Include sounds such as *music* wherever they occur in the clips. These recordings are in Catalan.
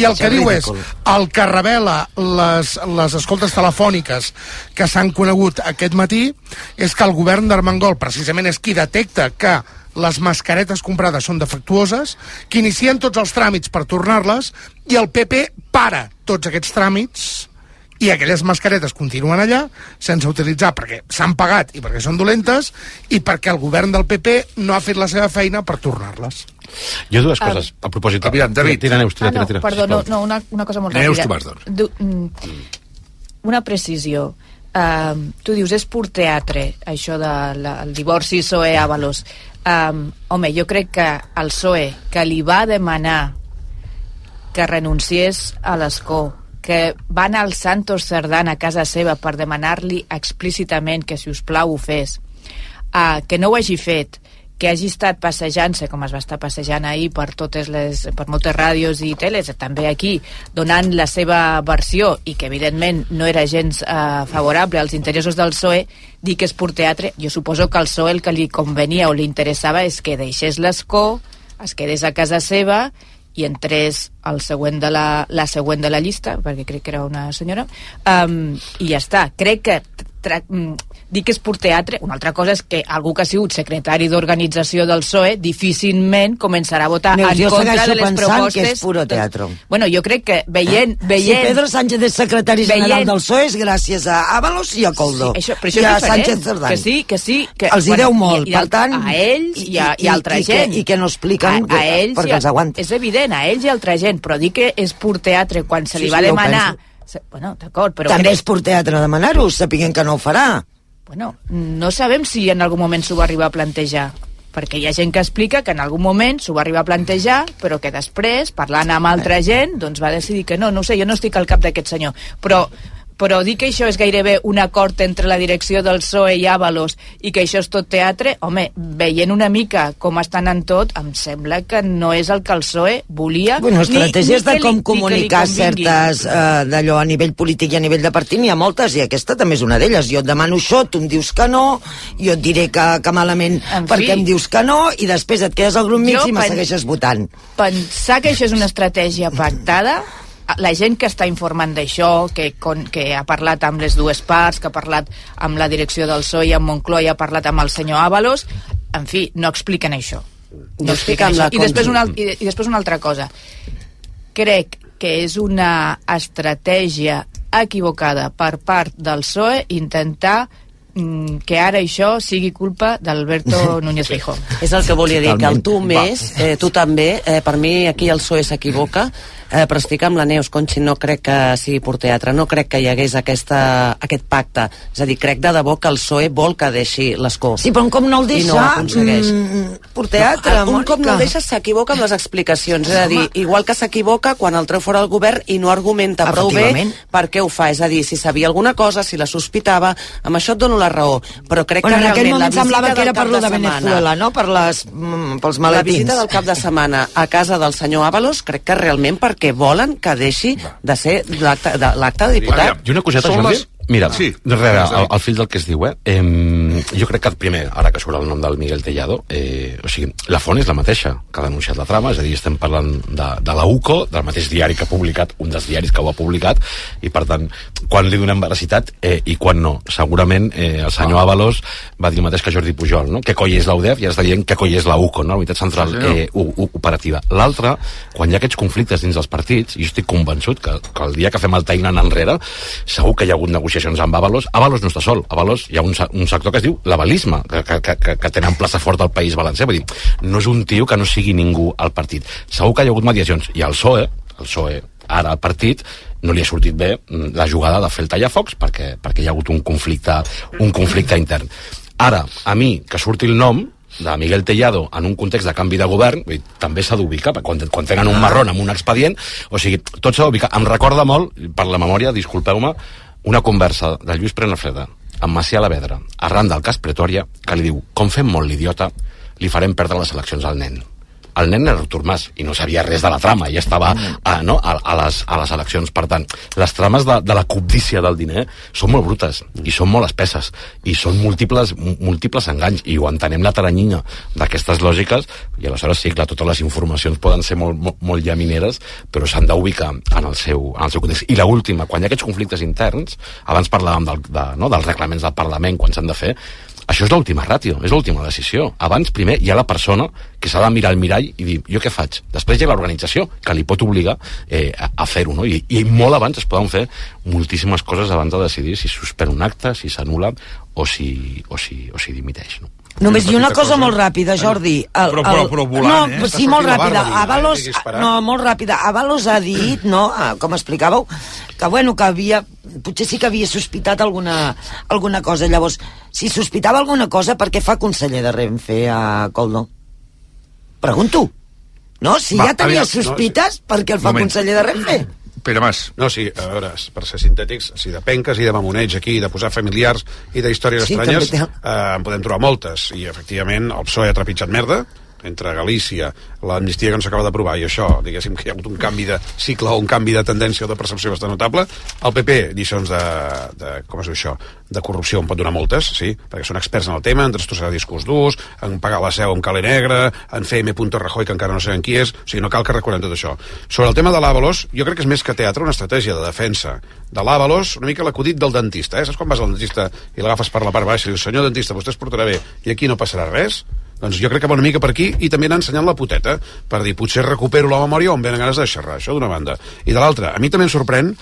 i el que diu és, el que revela les, les escoltes telefòniques que s'han conegut aquest matí és que el govern d'Armengol precisament és qui detecta que les mascaretes comprades són defectuoses, que inicien tots els tràmits per tornar-les i el PP para tots aquests tràmits i aquelles mascaretes continuen allà sense utilitzar perquè s'han pagat i perquè són dolentes i perquè el govern del PP no ha fet la seva feina per tornar-les. Jo dues coses, a propòsit. Aviam, David. Tira, Neus, tira, ah, no, tira, tira. perdó, no, no, una, una cosa molt Neus ràpida. Tomàs d'Or. Du, mm, una precisió. Um, tu dius, és pur teatre, això del de, el divorci PSOE-Avalos. Um, home, jo crec que el PSOE, que li va demanar que renunciés a l'escó, que va anar al Santos Cerdán a casa seva per demanar-li explícitament que, si us plau, ho fes, uh, que no ho hagi fet, que hagi estat passejant-se, com es va estar passejant ahir per totes les, per moltes ràdios i teles, també aquí, donant la seva versió i que evidentment no era gens eh, favorable als interessos del PSOE, dir que és pur teatre, jo suposo que al PSOE el que li convenia o li interessava és que deixés l'escó, es quedés a casa seva i entrés el següent de la, la següent de la llista, perquè crec que era una senyora, um, i ja està. Crec que dic que és pur teatre, una altra cosa és que algú que ha sigut secretari d'organització del PSOE difícilment començarà a votar Neus, en contra de les propostes... que és puro teatro. Bueno, jo crec que veient... veient Si Pedro Sánchez és secretari veient- general del PSOE és gràcies a Ábalos i a Coldo. Sí, això, però això I a. Sánchez Cerdán. Que sí, que sí. Que, Els hi deu molt, i, i, per tant... A ells i, a, i, a altra i gent. Que, I que no expliquen a, a ells perquè i a, els aguanten. És evident, a ells i a altra gent, però dir que és pur teatre quan se Sí, li sí, va ho demanar... Se- Bueno, d'acord, però També crec- és pur teatre demanar-ho, sapiguent que no ho farà. Bueno, no sabem si en algun moment s'ho va arribar a plantejar perquè hi ha gent que explica que en algun moment s'ho va arribar a plantejar, però que després, parlant amb altra gent, doncs va decidir que no, no sé, jo no estic al cap d'aquest senyor, però però dir que això és gairebé un acord entre la direcció del PSOE i Avalos i que això és tot teatre, home, veient una mica com estan en tot, em sembla que no és el que el PSOE volia Bueno, ni- estratègies ni de que com li- ni comunicar certes eh, d'allò a nivell polític i a nivell de partit n'hi ha moltes i aquesta també és una d'elles. Jo et demano això, tu em dius que no, jo et diré que, que malament En perquè fi. em dius que no i després et quedes al grup mig i me segueixes votant. pensar que això és una estratègia pactada la gent que està informant d'això, que, con, que ha parlat amb les dues parts, que ha parlat amb la direcció del PSOE i amb Moncloa i ha parlat amb el senyor Ábalos, en fi, no expliquen això. No expliquen això. I després, una, i, I després una altra cosa. Crec que és una estratègia equivocada per part del PSOE intentar mm, que ara això sigui culpa d'Alberto Núñez Feijóo. És el que volia dir, que el tu més, eh, tu també, eh, per mi aquí el PSOE s'equivoca, eh, però estic amb la Neus, Conxi, no crec que sigui per teatre, no crec que hi hagués aquesta, aquest pacte. És a dir, crec de debò que el PSOE vol que deixi l'escó. Sí, però un cop no el I deixa, no ho aconsegueix. mm, per teatre, No, un cop no el deixa s'equivoca amb les explicacions, és a dir, igual que s'equivoca quan el treu fora del govern i no argumenta prou bé per què ho fa, és a dir, si sabia alguna cosa, si la sospitava, amb això et dono la raó, però crec Bueno, que en aquell realment la moment semblava visita que era per lo de setmana- Venezuela, no? Per les, mm, pels la maletins. visita del cap de setmana a casa del senyor Ábalos crec que realment perquè volen que deixi de ser l'acte de, de diputat. I una coseta, Són Jordi? les- Mira, Sí. sí. darrere, Digues, al, David. al fil del que es diu, eh? eh jo crec que el primer, ara que surt el nom del Miguel Tellado, eh, o sigui, la font és la mateixa que ha denunciat la trama, és a dir, estem parlant de, de la UCO, del mateix diari que ha publicat, un dels diaris que ho ha publicat, i per tant, quan li donem veracitat eh, i quan no. Segurament eh, el senyor Avalos va dir el mateix que Jordi Pujol, no? que coi és la UDEF i ara està dient que coi és la UCO, no? la Unitat Central Sí, senyor. eh, u- u- Operativa. L'altre, quan hi ha aquests conflictes dins dels partits, i jo estic convençut que, que el dia que fem el anant enrere, segur que hi ha hagut negociacions amb Avalos. Avalos no està sol. Avalos hi ha un, un sector que es diu l'avalisme, que, que, que, que, tenen plaça forta al País Valencià. Vull dir, no és un tio que no sigui ningú al partit. Segur que hi ha hagut mediacions. I el PSOE, el PSOE, ara al partit, no li ha sortit bé mm, la jugada de fer el tallafocs perquè, perquè hi ha hagut un conflicte, un conflicte intern. Ara, a mi, que surti el nom, de Miguel Tellado en un context de canvi de govern, dir, també s'ha d'ubicar, quan, quan tenen un marrón amb un expedient, o sigui, tot s'ha d'ubicar. Em recorda molt, per la memòria, disculpeu-me, una conversa de Lluís Prenafreda amb Macià Lavedra, arran del cas Pretòria, que li diu, com fem molt l'idiota, li farem perdre les eleccions al nen. El nen era Artur Mas i no sabia res de la trama i estava a, no, a, a, les, a les eleccions. Per tant, les trames de, de la cobdícia del diner són molt brutes i són molt espesses i són múltiples, múltiples enganys i ho entenem la taranyinya d'aquestes lògiques i aleshores sí, clar, totes les informacions poden ser molt, molt, molt llamineres però s'han d'ubicar en, el seu, en el seu context. I l'última, quan hi ha aquests conflictes interns abans parlàvem del, de, no, dels reglaments del Parlament quan s'han de fer això és l'última ràtio, és l'última decisió. Abans, primer, hi ha la persona que s'ha de mirar al mirall i dir, jo què faig? Després hi ha l'organització, que li pot obligar eh, a, a fer-ho, no? I, I molt abans es poden fer moltíssimes coses abans de decidir si suspèn un acte, si s'anul·la o si, o si, o si dimiteix, no? Només dir una cosa molt ràpida, Jordi. El, Però- però- però volant, no, eh? Sí, molt ràpida. barba, Avalos, eh? Disparat. no, molt ràpida. Avalos ha dit, no, ah, com explicàveu, que bueno, que havia, potser sí que havia sospitat alguna, alguna cosa. Llavors, si sospitava alguna cosa, per què fa conseller de Renfe a Coldo? Pregunto. No, si Va, ja tenia aviam, no, sospites, per què el fa Moment. conseller de Renfe? Pere Mas. No, sí, a veure, per ser sintètics, si de penques i de mamoneig aquí, de posar familiars i d'històries Sí, estranyes, eh, en podem trobar moltes. I, efectivament, el PSOE ha trepitjat merda, entre Galícia, l'amnistia que no s'acaba d'aprovar i això, diguéssim que hi ha hagut un canvi de cicle o un canvi de tendència o de percepció bastant notable. El PP, lliçons de, de com es diu això, de corrupció en pot donar moltes, sí, perquè són experts en el tema, en destrossar discurs durs, en pagar la seu amb cale negre, en fer M. Rajoy, que encara no sabem qui és, o sigui, no cal que recordem tot això. Sobre el tema de l'Avalos, jo crec que és més que teatre una estratègia de defensa de l'Avalos, una mica l'acudit del dentista, eh? Saps quan vas al dentista i l'agafes per la part baixa i dius, senyor dentista, vostè es portarà bé i aquí no passarà res? Doncs jo crec que va una mica per aquí i també anar ensenyant la puteta per dir, potser recupero la memòria on venen ganes de xerrar, això d'una banda. I de l'altra, a mi també em sorprèn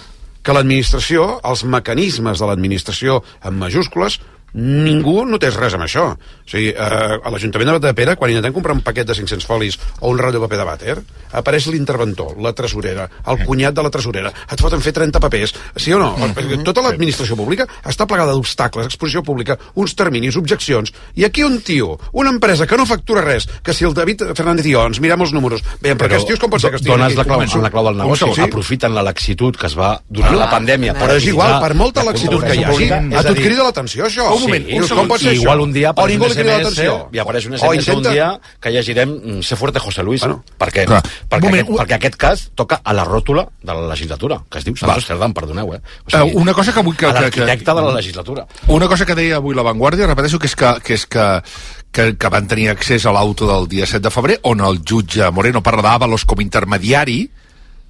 que l'administració, els mecanismes de l'administració en majúscules, ningú no té res amb això. O sigui, eh, a l'Ajuntament de Matapera, quan intentem comprar un paquet de 500 folis o un rotllo de paper de vàter, apareix l'interventor, la tresorera, el cunyat de la tresorera, et foten fer 30 papers, sí o no? Perquè tota l'administració pública està plegada d'obstacles, exposició pública, uns terminis, objeccions, i aquí un tio, una empresa que no factura res, que si el David Fernández i jo ens mirem els números, veiem, però aquests tios com pot ser que estiguin dones aquí? la clau, la clau del negoci, Sí, sí. aprofiten la laxitud que es va durant la pandèmia Però és igual, per molta la laxitud que hi hagi, a tu et crida l'atenció, això. Un moment, un segon. Com pot ser igual un dia ningú un SMS i apareix un SMS intenta- un dia que llegirem mm, Sé fuerte José Luis, Bueno, perquè, clar. perquè, moment, aquest, perquè aquest cas toca a la ròtula de la legislatura, que es diu Santos Cerdán, perdoneu, eh? O Eh, una cosa que vull que- L'arquitecte que- de la legislatura. Una cosa que deia avui La Vanguardia, repeteixo, que és que, que, és que, que, que van tenir accés a l'auto del dia 7 de febrer, on el jutge Moreno parla d'Avalos com intermediari,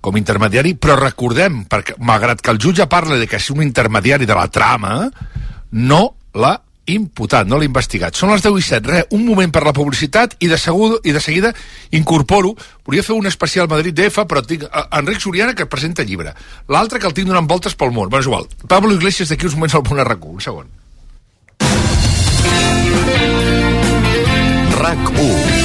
com intermediari, però recordem, perquè malgrat que el jutge parla de que és un intermediari de la trama, no l'ha imputat, no l'ha investigat. Són les 10 i 7, res, un moment per la publicitat i de, segudo, i de seguida incorporo, volia fer un especial Madrid DF, però tinc a, Enric Soriana que presenta llibre. L'altre que el tinc donant voltes pel món. Bueno, és igual. Pablo Iglesias d'aquí uns moments al punt RAC1. Un segon. RAC1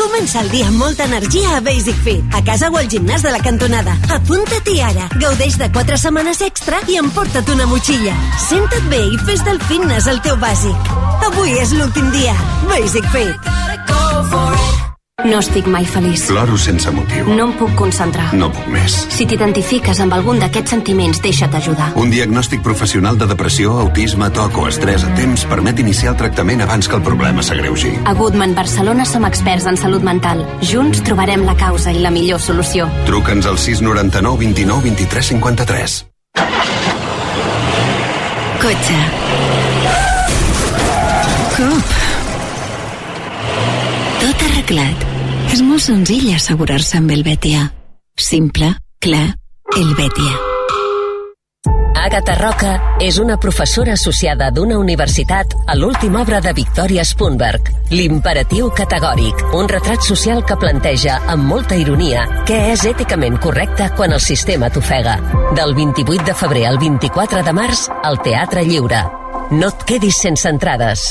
Comença el dia amb molta energia a Basic Fit, a casa o al gimnàs de la cantonada. Apunta-t'hi ara. Gaudeix de 4 setmanes extra i emporta't una motxilla. Senta't bé i fes del fitness el teu bàsic. Avui és l'últim dia. Basic Fit. No estic mai feliç. Ploro sense motiu. No em puc concentrar. No puc més. Si t'identifiques amb algun d'aquests sentiments, deixa't ajudar. Un diagnòstic professional de depressió, autisme, toc o estrès a temps permet iniciar el tractament abans que el problema s'agreugi. A Goodman Barcelona som experts en salut mental. Junts trobarem la causa i la millor solució. Truca'ns al 699 29 23 53. Cotxe. Cop. Tot arreglat. És molt senzill assegurar-se amb el Betia. Simple, clar, el Betia. Agatha Roca és una professora associada d'una universitat a l'última obra de Victoria Spunberg, L'imperatiu categòric, un retrat social que planteja amb molta ironia què és èticament correcte quan el sistema t'ofega. Del 28 de febrer al 24 de març, al Teatre Lliure. No et quedis sense entrades.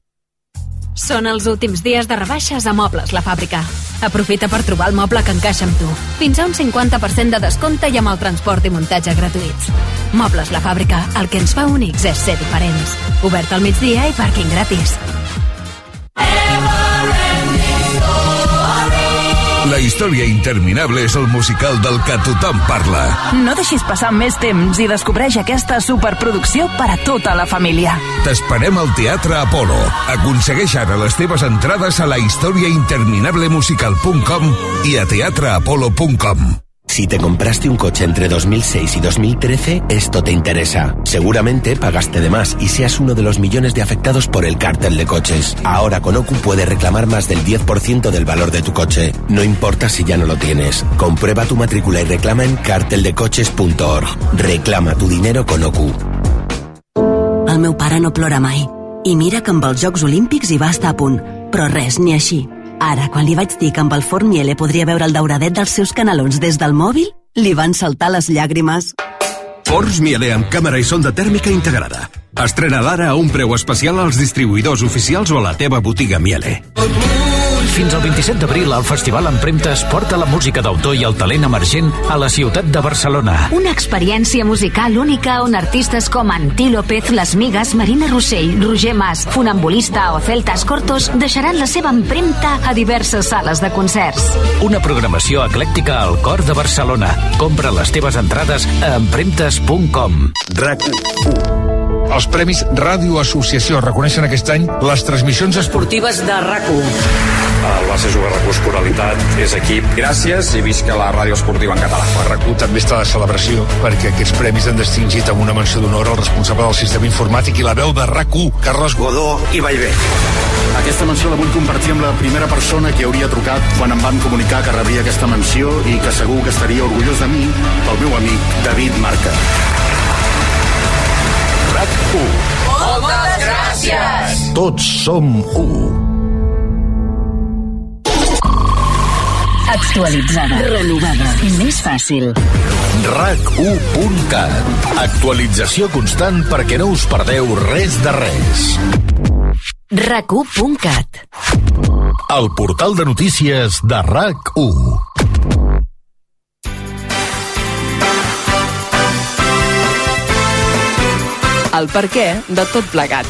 Són els últims dies de rebaixes a Mobles La Fàbrica. Aprofita per trobar el moble que encaixa amb tu. Fins a un 50% de descompte i amb el transport i muntatge gratuïts. Mobles La Fàbrica, el que ens fa únics és ser diferents. Obert al migdia i pàrquing gratis. Història interminable és el musical del que tothom parla. No deixis passar més temps i descobreix aquesta superproducció per a tota la família. T'esperem al Teatre Apolo. Aconsegueix ara les teves entrades a la historiainterminablemusical.com i a teatreapolo.com. Si te compraste un coche entre 2006 y 2013, esto te interesa. Seguramente pagaste de más y seas uno de los millones de afectados por el cártel de coches. Ahora con OCU puedes reclamar más del 10% del valor de tu coche. No importa si ya no lo tienes. Comprueba tu matrícula y reclama en carteldecoches.org. Reclama tu dinero con OCU. El meu no plora mai. I mira que amb els Jocs Olímpics a punt. Però res. Ara, quan li vaig dir que amb el forn Miele podria veure el dauradet dels seus canalons des del mòbil, li van saltar les llàgrimes. Forns Miele amb càmera i sonda tèrmica integrada. Estrena d'ara a un preu especial als distribuïdors oficials o a la teva botiga Miele. Fins al 27 d'abril, el Festival Empremtes porta la música d'autor i el talent emergent a la ciutat de Barcelona. Una experiència musical única on artistes com Antí López, Les Migues, Marina Rossell, Roger Mas, Funambulista o Celtas Cortos deixaran la seva empremta a diverses sales de concerts. Una programació eclèctica al cor de Barcelona. Compra les teves entrades a empremtes.com. RAC 1. Els Premis Ràdio Associació reconeixen aquest any les transmissions Esportives de RAC1. El Barça Juga Recurs Coralitat és equip. Gràcies i visca la ràdio esportiva en català. El RAC1 també està de celebració perquè aquests premis han distingit amb una menció d'honor al responsable del sistema informàtic i la veu de RAC1, Carles Godó i Vallvé. Aquesta menció la vull compartir amb la primera persona que hauria trucat quan em van comunicar que rebria aquesta menció i que segur que estaria orgullós de mi, el meu amic David Marca. RAC1. Moltes gràcies! Tots som u. Actualitzada. Renovada. Més fàcil. RAC1.cat. Actualització constant perquè no us perdeu res de res. RAC1.cat. El portal de notícies de RAC1. El per què de tot plegat.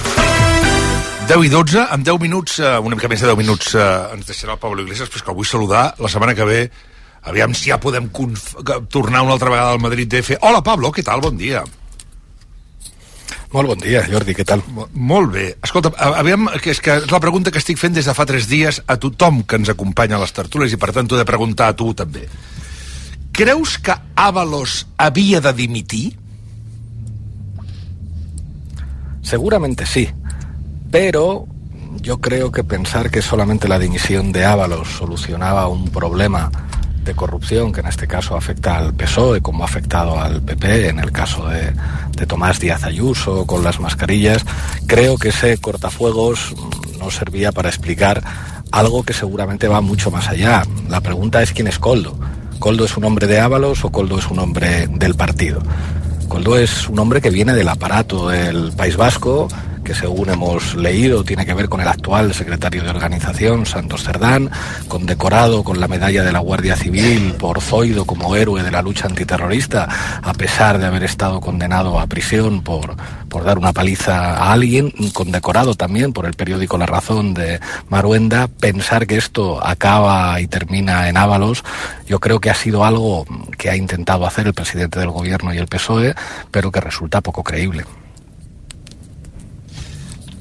10 i 12, en 10 minuts, eh, una mica més de 10 minuts, eh, ens deixarà el Pablo Iglesias, però és que el vull saludar la setmana que ve. Aviam si ja podem tornar una altra vegada al Madrid DF. Hola, Pablo, què tal? Bon dia. Molt bon dia, Jordi, què tal? Mo- Molt bé. Escolta, aviam, que és que és la pregunta que estic fent des de fa 3 dies a tothom que ens acompanya a les tertúlies i per tant t'ho he de preguntar a tu també. Creus que Ábalos havia de dimitir? Seguramente sí, pero yo creo que pensar que solamente la dimisión de Ábalos solucionaba un problema de corrupción que en este caso afecta al PSOE como ha afectado al PP en el caso de, Tomás Díaz Ayuso con las mascarillas, creo que ese cortafuegos no servía para explicar algo que seguramente va mucho más allá. La pregunta es quién es Coldo. ¿Coldo es un hombre de Ábalos o Coldo es un hombre del partido? Coldo es un hombre que viene del aparato del País Vasco, que según hemos leído tiene que ver con el actual secretario de organización, Santos Cerdán, condecorado con la medalla de la Guardia Civil por Zoido como héroe de la lucha antiterrorista, a pesar de haber estado condenado a prisión por, por dar una paliza a alguien, condecorado también por el periódico La Razón de Maruenda, pensar que esto acaba y termina en Ábalos, yo creo que ha sido algo que ha intentado hacer el presidente del gobierno y el PSOE, pero que resulta poco creíble.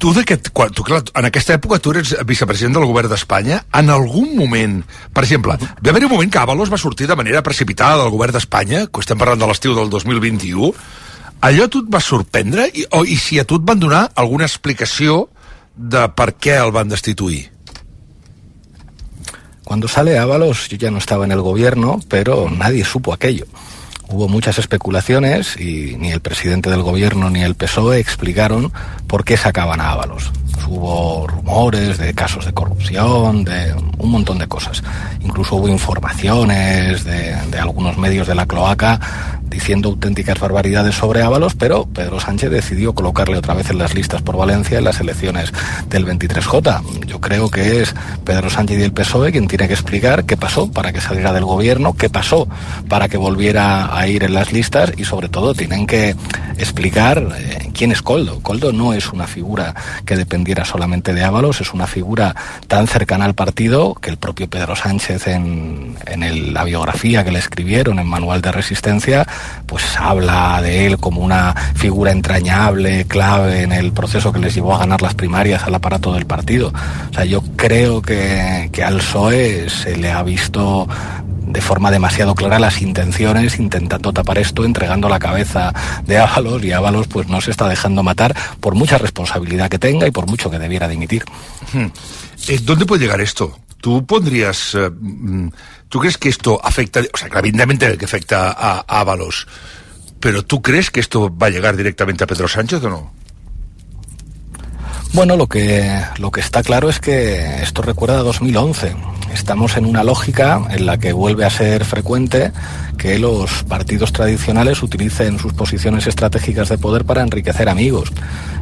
Tu, quan, tu clar, en aquesta època tu eres vicepresident del govern d'Espanya, en algun moment, per exemple, va haver un moment que Avalos va sortir de manera precipitada del govern d'Espanya, que estem parlant de l'estiu del 2021, allò a tu et va sorprendre? I, o, I si a tu et van donar alguna explicació de per què el van destituir? Cuando sale Ábalos, yo ya no estaba en el gobierno, pero nadie supo aquello. Hubo muchas especulaciones y ni el presidente del gobierno ni el PSOE explicaron por qué sacaban a Ábalos. Hubo rumores rumores de casos de corrupción, de un montón de cosas. Incluso hubo informaciones de, de algunos medios de la cloaca diciendo auténticas barbaridades sobre Ábalos, pero Pedro Sánchez decidió colocarle otra vez en las listas por Valencia en las elecciones del 23J. Yo creo que es Pedro Sánchez y el PSOE quien tiene que explicar qué pasó para que saliera del gobierno, qué pasó para que volviera a ir en las listas y sobre todo tienen que explicar eh, quién es Coldo. Coldo no es una figura que dependiera solamente de Ábalos, es una figura tan cercana al partido que el propio Pedro Sánchez en, en la biografía que le escribieron en Manual de Resistencia pues habla de él como una figura entrañable, clave en el proceso que les llevó a ganar las primarias al aparato del partido. O sea, yo creo que, que al PSOE se le ha visto de forma demasiado clara las intenciones intentando tapar esto, entregando la cabeza de Ábalos y Ábalos pues no se está dejando matar por mucha responsabilidad que tenga y por mucho que debiera dimitir. Hmm. Eh, ¿Dónde puede llegar esto? ¿Tú pondrías... Eh, mm, ¿Tú crees que esto afecta... O sea, evidentemente que afecta a Ábalos, pero ¿tú crees que esto va a llegar directamente a Pedro Sánchez o no? Bueno, lo que, lo que está claro es que esto recuerda a 2011. Estamos en una lógica en la que vuelve a ser frecuente que los partidos tradicionales utilicen sus posiciones estratégicas de poder para enriquecer amigos.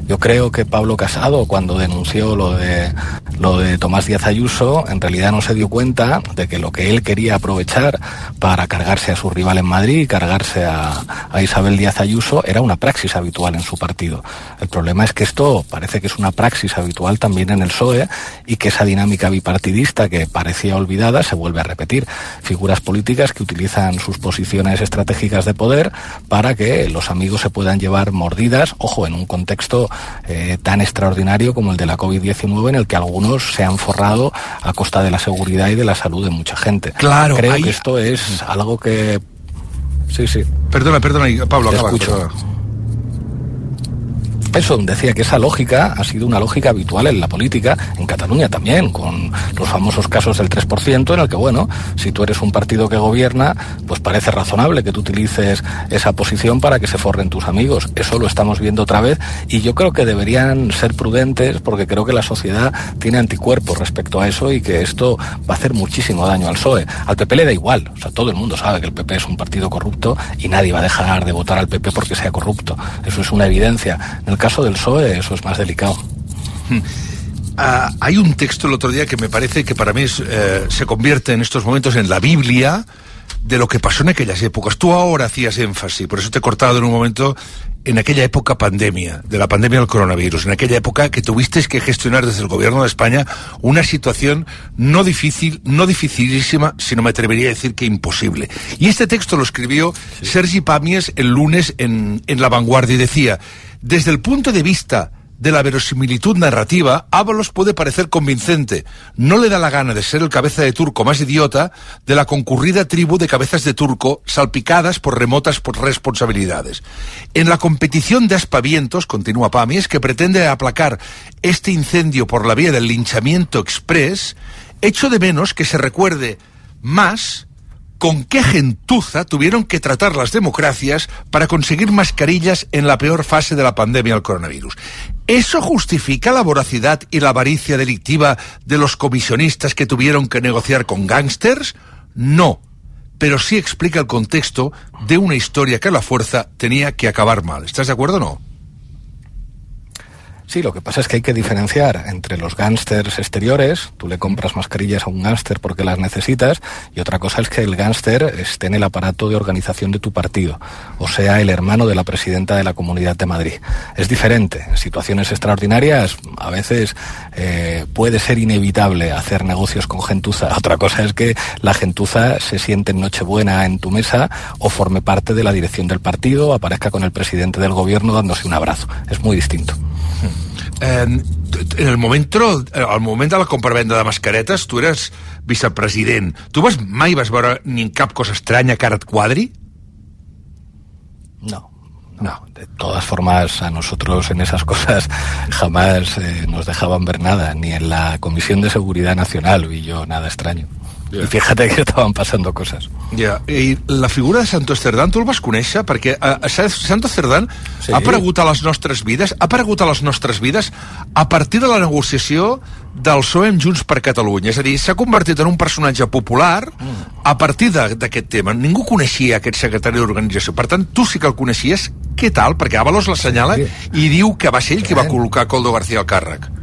Yo creo que Pablo Casado, cuando denunció lo de, lo de Tomás Díaz Ayuso, en realidad no se dio cuenta de que lo que él quería aprovechar para cargarse a su rival en Madrid y cargarse a, a Isabel Díaz Ayuso era una praxis habitual en su partido. El problema es que esto parece que es una praxis habitual también en el PSOE y que esa dinámica bipartidista que parecía olvidada se vuelve a repetir. Figuras políticas que utilizan sus posiciones estratégicas de poder para que los amigos se puedan llevar mordidas, ojo, en un contexto eh, tan extraordinario como el de la COVID-19 en el que algunos se han forrado a costa de la seguridad y de la salud de mucha gente. Claro, Creo ahí- que esto es algo que... Sí, sí. Perdona, perdona, Pablo, acaba. Eso, decía que esa lógica ha sido una lógica habitual en la política, en Cataluña también, con los famosos casos del 3%, en el que, bueno, si tú eres un partido que gobierna, pues parece razonable que tú utilices esa posición para que se forren tus amigos. Eso lo estamos viendo otra vez y yo creo que deberían ser prudentes porque creo que la sociedad tiene anticuerpos respecto a eso y que esto va a hacer muchísimo daño al PSOE. Al PP le da igual, o sea, todo el mundo sabe que el PP es un partido corrupto y nadie va a dejar de votar al PP porque sea corrupto. Eso es una evidencia. En el caso del PSOE eso es más delicado. Ah, hay un texto el otro día que me parece que para mí es, eh, se convierte en estos momentos en la Biblia de lo que pasó en aquellas épocas. Tú ahora hacías énfasis, por eso te he cortado en un momento, en aquella época pandemia, de la pandemia del coronavirus, en aquella época que tuvisteis que gestionar desde el gobierno de España una situación no difícil, no dificilísima, sino me atrevería a decir que imposible. Y este texto lo escribió Sergi Pàmies el lunes en, en La Vanguardia y decía, desde el punto de vista de la verosimilitud narrativa, Ábalos puede parecer convincente. No le da la gana de ser el cabeza de turco más idiota de la concurrida tribu de cabezas de turco salpicadas por remotas responsabilidades. En la competición de aspavientos, continúa Pamies, que pretende aplacar este incendio por la vía del linchamiento express, echo de menos que se recuerde más con qué gentuza tuvieron que tratar las democracias para conseguir mascarillas en la peor fase de la pandemia del coronavirus. ¿Eso justifica la voracidad y la avaricia delictiva de los comisionistas que tuvieron que negociar con gángsters? No. Pero sí explica el contexto de una historia que a la fuerza tenía que acabar mal. ¿Estás de acuerdo o no? Sí, lo que pasa es que hay que diferenciar entre los gángsters exteriores, tú le compras mascarillas a un gángster porque las necesitas, y otra cosa es que el gángster esté en el aparato de organización de tu partido, o sea, el hermano de la presidenta de la Comunidad de Madrid. Es diferente. En situaciones extraordinarias, a veces eh, puede ser inevitable hacer negocios con gentuza. *laughs* Otra cosa es que la gentuza se siente en Nochebuena en tu mesa o forme parte de la dirección del partido aparezca con el presidente del gobierno dándose un abrazo. Es muy distinto. Eh, en el momento, al moment de la compravenda de mascaretes, tu eres vicepresident. Tu vas, mai vas veure ni en cap cosa estranya que ara et quadri? No. No, de todas formas, a nosotros en esas cosas *laughs* jamás eh, nos dejaban ver nada, ni en la Comisión de Seguridad Nacional vi yo nada extraño. Yeah. Y fíjate que estaban pasando cosas. Ja, i la figura de Santo Cerdán, tu el vas conèixer? Perquè a Santo Cerdán sí. ha aparegut a les nostres vides, ha aparegut a les nostres vides a partir de la negociació del PSOE amb Junts per Catalunya. És a dir, s'ha convertit en un personatge popular a partir d'aquest tema. Ningú coneixia aquest secretari d'organització. Per tant, tu sí que el coneixies. Què tal? Perquè Avalos l'assenyala sí. i diu que va ser ell qui va col·locar Coldo García al càrrec.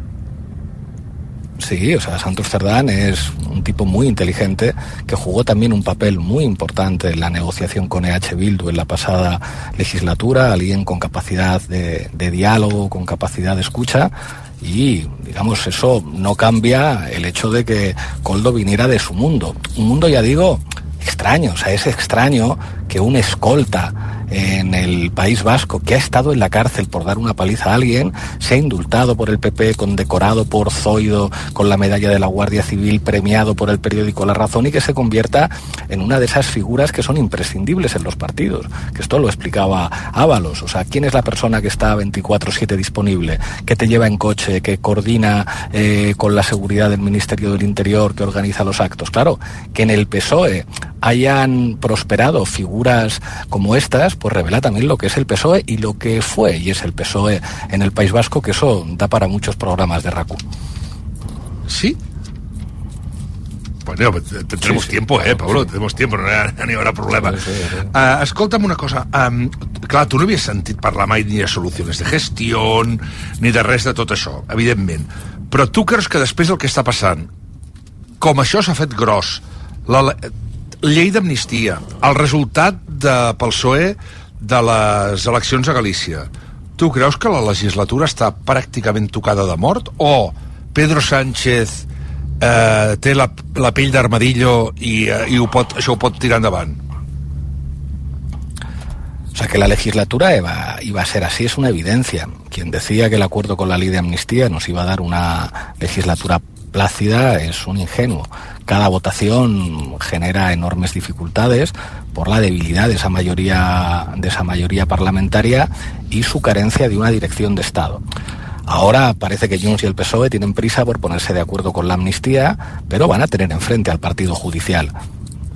Sí, o sea, Santos Cerdán es un tipo muy inteligente que jugó también un papel muy importante en la negociación con EH Bildu en la pasada legislatura, alguien con capacidad de, diálogo, con capacidad de escucha y digamos eso no cambia el hecho de que Coldo viniera de su mundo, un mundo ya digo extraño, o sea, es extraño que un escolta en el País Vasco que ha estado en la cárcel por dar una paliza a alguien, se ha indultado por el PP, condecorado por Zoido con la medalla de la Guardia Civil, premiado por el periódico La Razón y que se convierta en una de esas figuras que son imprescindibles en los partidos. Que esto lo explicaba Ábalos. O sea, ¿quién es la persona que está 24-7 disponible, que te lleva en coche, que coordina eh, con la seguridad del Ministerio del Interior, que organiza los actos? Claro, que en el PSOE hayan prosperado figuras como estas, pues revela también lo que es el PSOE y lo que fue y es el PSOE en el País Vasco, que eso da para muchos programas de RACU. ¿Sí? Bueno, tendremos sí, sí, tiempo, eh, Pablo, sí. tenemos tiempo, no hi, *laughs* no hi haurà problema. Sí, sí, sí. Uh, escolta'm una cosa, um, clar, tu no havies sentit parlar mai ni de solucions de gestió, ni de res de tot això, evidentment. Però tu creus que després del que està passant, com això s'ha fet gros, la, llei d'amnistia, el resultat de, pel PSOE de les eleccions a Galícia. Tu creus que la legislatura està pràcticament tocada de mort o Pedro Sánchez eh, té la, la pell d'armadillo i, eh, i ho pot, això ho pot tirar endavant? O sea, que la legislatura iba, iba, a ser así es una evidencia. Quien decía que el acuerdo con la ley de amnistía nos iba a dar una legislatura plácida es un ingenuo. Cada votación genera enormes dificultades por la debilidad de esa mayoría, de esa mayoría parlamentaria y su carencia de una dirección de Estado. Ahora parece que Junts y el PSOE tienen prisa por ponerse de acuerdo con la amnistía, pero van a tener enfrente al Partido Judicial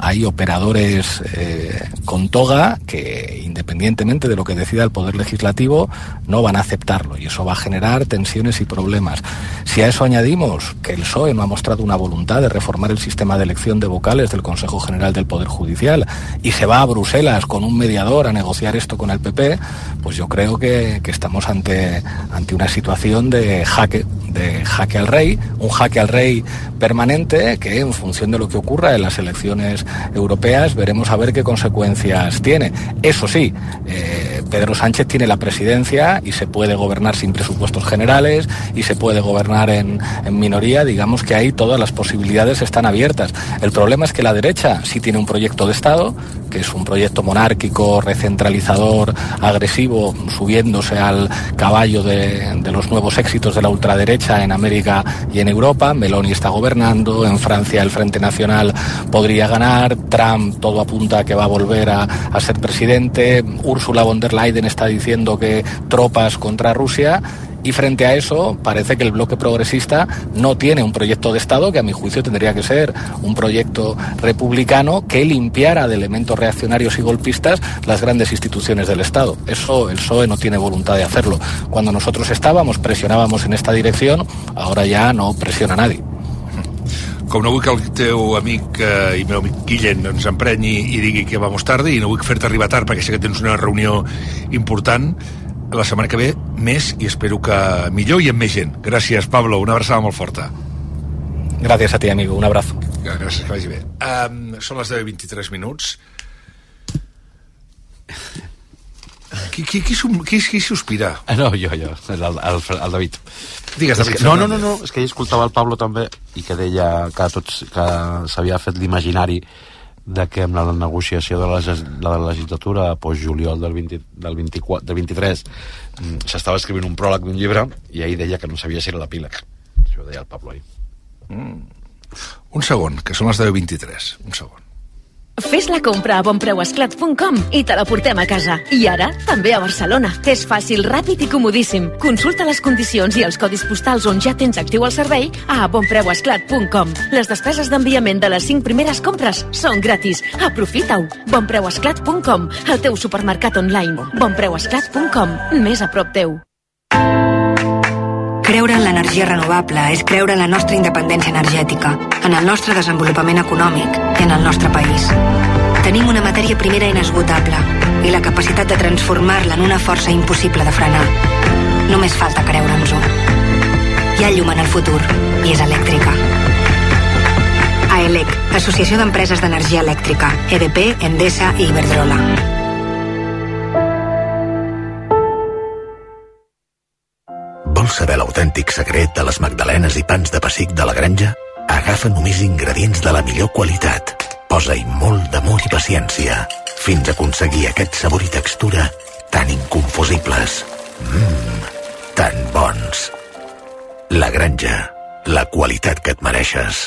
hay operadores eh, con toga que, independientemente de lo que decida el Poder Legislativo, no van a aceptarlo y eso va a generar tensiones y problemas. Si a eso añadimos que el PSOE no ha mostrado una voluntad de reformar el sistema de elección de vocales del Consejo General del Poder Judicial y se va a Bruselas con un mediador a negociar esto con el PP, pues yo creo que, estamos ante, ante una situación de jaque, de jaque al rey, un jaque al rey permanente que en función de lo que ocurra en las elecciones europeas, veremos a ver qué consecuencias tiene. Eso sí, eh, Pedro Sánchez tiene la presidencia y se puede gobernar sin presupuestos generales y se puede gobernar en, minoría, digamos que ahí todas las posibilidades están abiertas. El problema es que la derecha sí tiene un proyecto de Estado, que es un proyecto monárquico, recentralizador, agresivo, subiéndose al caballo de los nuevos éxitos de la ultraderecha en América y en Europa. Meloni está gobernando, en Francia el Frente Nacional podría ganar, Trump todo apunta a que va a volver a, ser presidente, Ursula von der Leyen está diciendo que tropas contra Rusia y frente a eso parece que el bloque progresista no tiene un proyecto de Estado que a mi juicio tendría que ser un proyecto republicano que limpiara de elementos reaccionarios y golpistas las grandes instituciones del Estado. Eso el PSOE no tiene voluntad de hacerlo. Cuando nosotros estábamos, presionábamos en esta dirección, ahora ya no presiona nadie. Com no vull que el teu amic eh, i meu amic Guillem ens emprenyi i digui que vamos tarde i no vull fer-te arribar tard perquè sé que tens una reunió important la setmana que ve més i espero que millor i amb més gent. Gràcies, Pablo, una abraçada molt forta. Gracias a ti, amigo. Un abrazo. Gràcies, que vagi bé. Um, són les 10.23 minuts. Qui, qui, qui, qui, qui sospira? Ah, no, jo, jo, el, el, el David. Digues, David. Que, no, no, no, no, és que ell escoltava el Pablo també i que deia que, tots, que s'havia fet l'imaginari de que amb la negociació de la, de la legislatura post-juliol del, 20, del, 24, del 23 mm, s'estava escrivint un pròleg d'un llibre i ahir deia que no sabia si era l'epíleg. Això deia el Pablo ahir. Mm. Un segon, que són les 10.23. Un segon. Fes la compra a bonpreuesclat.com i te la portem a casa. I ara, també a Barcelona. És fàcil, ràpid i comodíssim. Consulta les condicions i els codis postals on ja tens actiu el servei a bonpreuesclat.com. Les despeses d'enviament de les 5 primeres compres són gratis. Aprofita-ho. bonpreuesclat.com, el teu supermercat online. bonpreuesclat.com, més a prop teu. Creure en l'energia renovable és creure en la nostra independència energètica, en el nostre desenvolupament econòmic i en el nostre país. Tenim una matèria primera inesgotable i la capacitat de transformar-la en una força impossible de frenar. Només falta creure'ns-ho. Hi ha llum en el futur i és elèctrica. AELEC, Associació d'Empreses d'Energia Elèctrica, EDP, Endesa i Iberdrola. Vols saber l'autèntic secret de les magdalenes i pans de pessic de la granja? Agafa només ingredients de la millor qualitat. Posa-hi molt d'amor i paciència, fins a aconseguir aquest sabor i textura tan inconfusibles. Mmm, tan bons. La granja, la qualitat que et mereixes.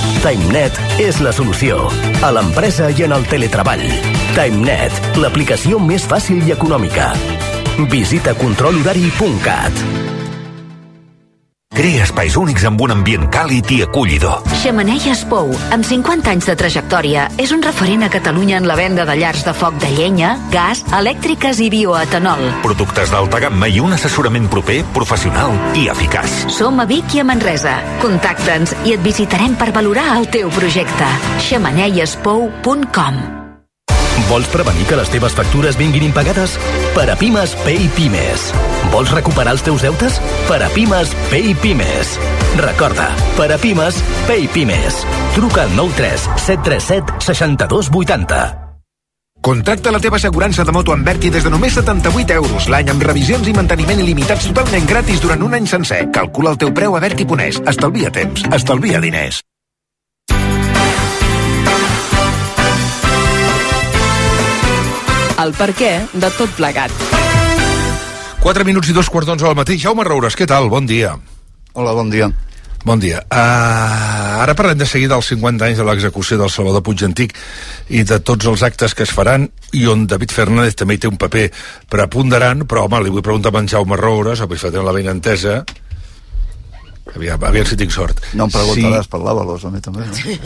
TimeNet és la solució. A l'empresa i en el teletreball. TimeNet, l'aplicació més fàcil i econòmica. Visita controlhorari.cat. Crea espais únics amb un ambient càlid i acollidor. Xemeneies Pou, amb 50 anys de trajectòria, és un referent a Catalunya en la venda de llars de foc de llenya, gas, elèctriques i bioetanol. Productes d'alta gamma i un assessorament proper, professional i eficaç. Som a Vic i a Manresa. Contacta'ns i et visitarem per valorar el teu projecte. xemeneiespou.com Vols prevenir que les teves factures vinguin impagades? Per a Pimes, Pay Pimes. Vols recuperar els teus deutes? Per a Pimes, Pay Pimes. Recorda, per a Pimes, Pay Pimes. Truca al 93 737 62 80. Contracta la teva assegurança de moto amb Berti des de només 78 euros l'any amb revisions i manteniment il·limitats totalment gratis durant un any sencer. Calcula el teu preu a Berti Ponés. Estalvia temps. Estalvia diners. El per què de tot plegat. 4 minuts i dos quarts d'onze al matí. Jaume Roures, què tal? Bon dia. Hola, bon dia. Bon dia. Uh, ara parlem de seguida dels 50 anys de l'execució del Salvador Puig Antic i de tots els actes que es faran i on David Fernández també hi té un paper preponderant, però home, li vull preguntar a en Jaume Roures, avui fa la ben entesa, aviam, aviam si tinc sort. No em preguntaràs sí. per l'Avalos, a mi també, no? Sí.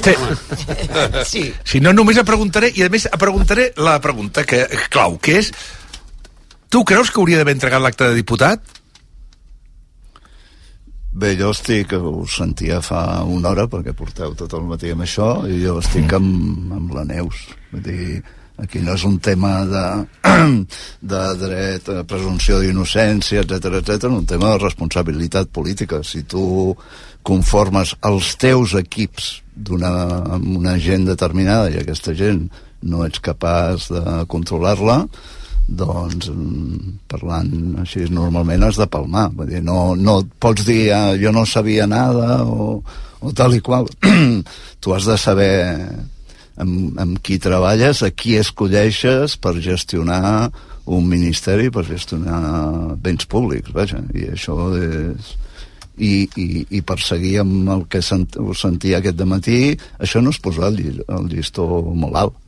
*laughs* sí. Si no, només et preguntaré, i a més et preguntaré la pregunta que clau, que és tu creus que hauria d'haver entregat l'acte de diputat? Bé, jo estic, ho sentia fa una hora, perquè porteu tot el matí amb això, i jo estic amb, amb la Neus. Vull dir, aquí no és un tema de, *clears throat* de dret, de presumpció d'innocència, etc etc, un tema de responsabilitat política. Si tu conformes els teus equips d'una una gent determinada i aquesta gent no ets capaç de controlar-la, doncs parlant així normalment has de palmar vull dir, no, no pots dir ah, jo no sabia nada o, o tal i qual *clears throat* tu has de saber amb, amb qui treballes a qui escolleixes per gestionar un ministeri per gestionar béns públics vaja, i això és i, i, i perseguir amb el que sent, sentia aquest matí això no és posar el, el llistó molt alt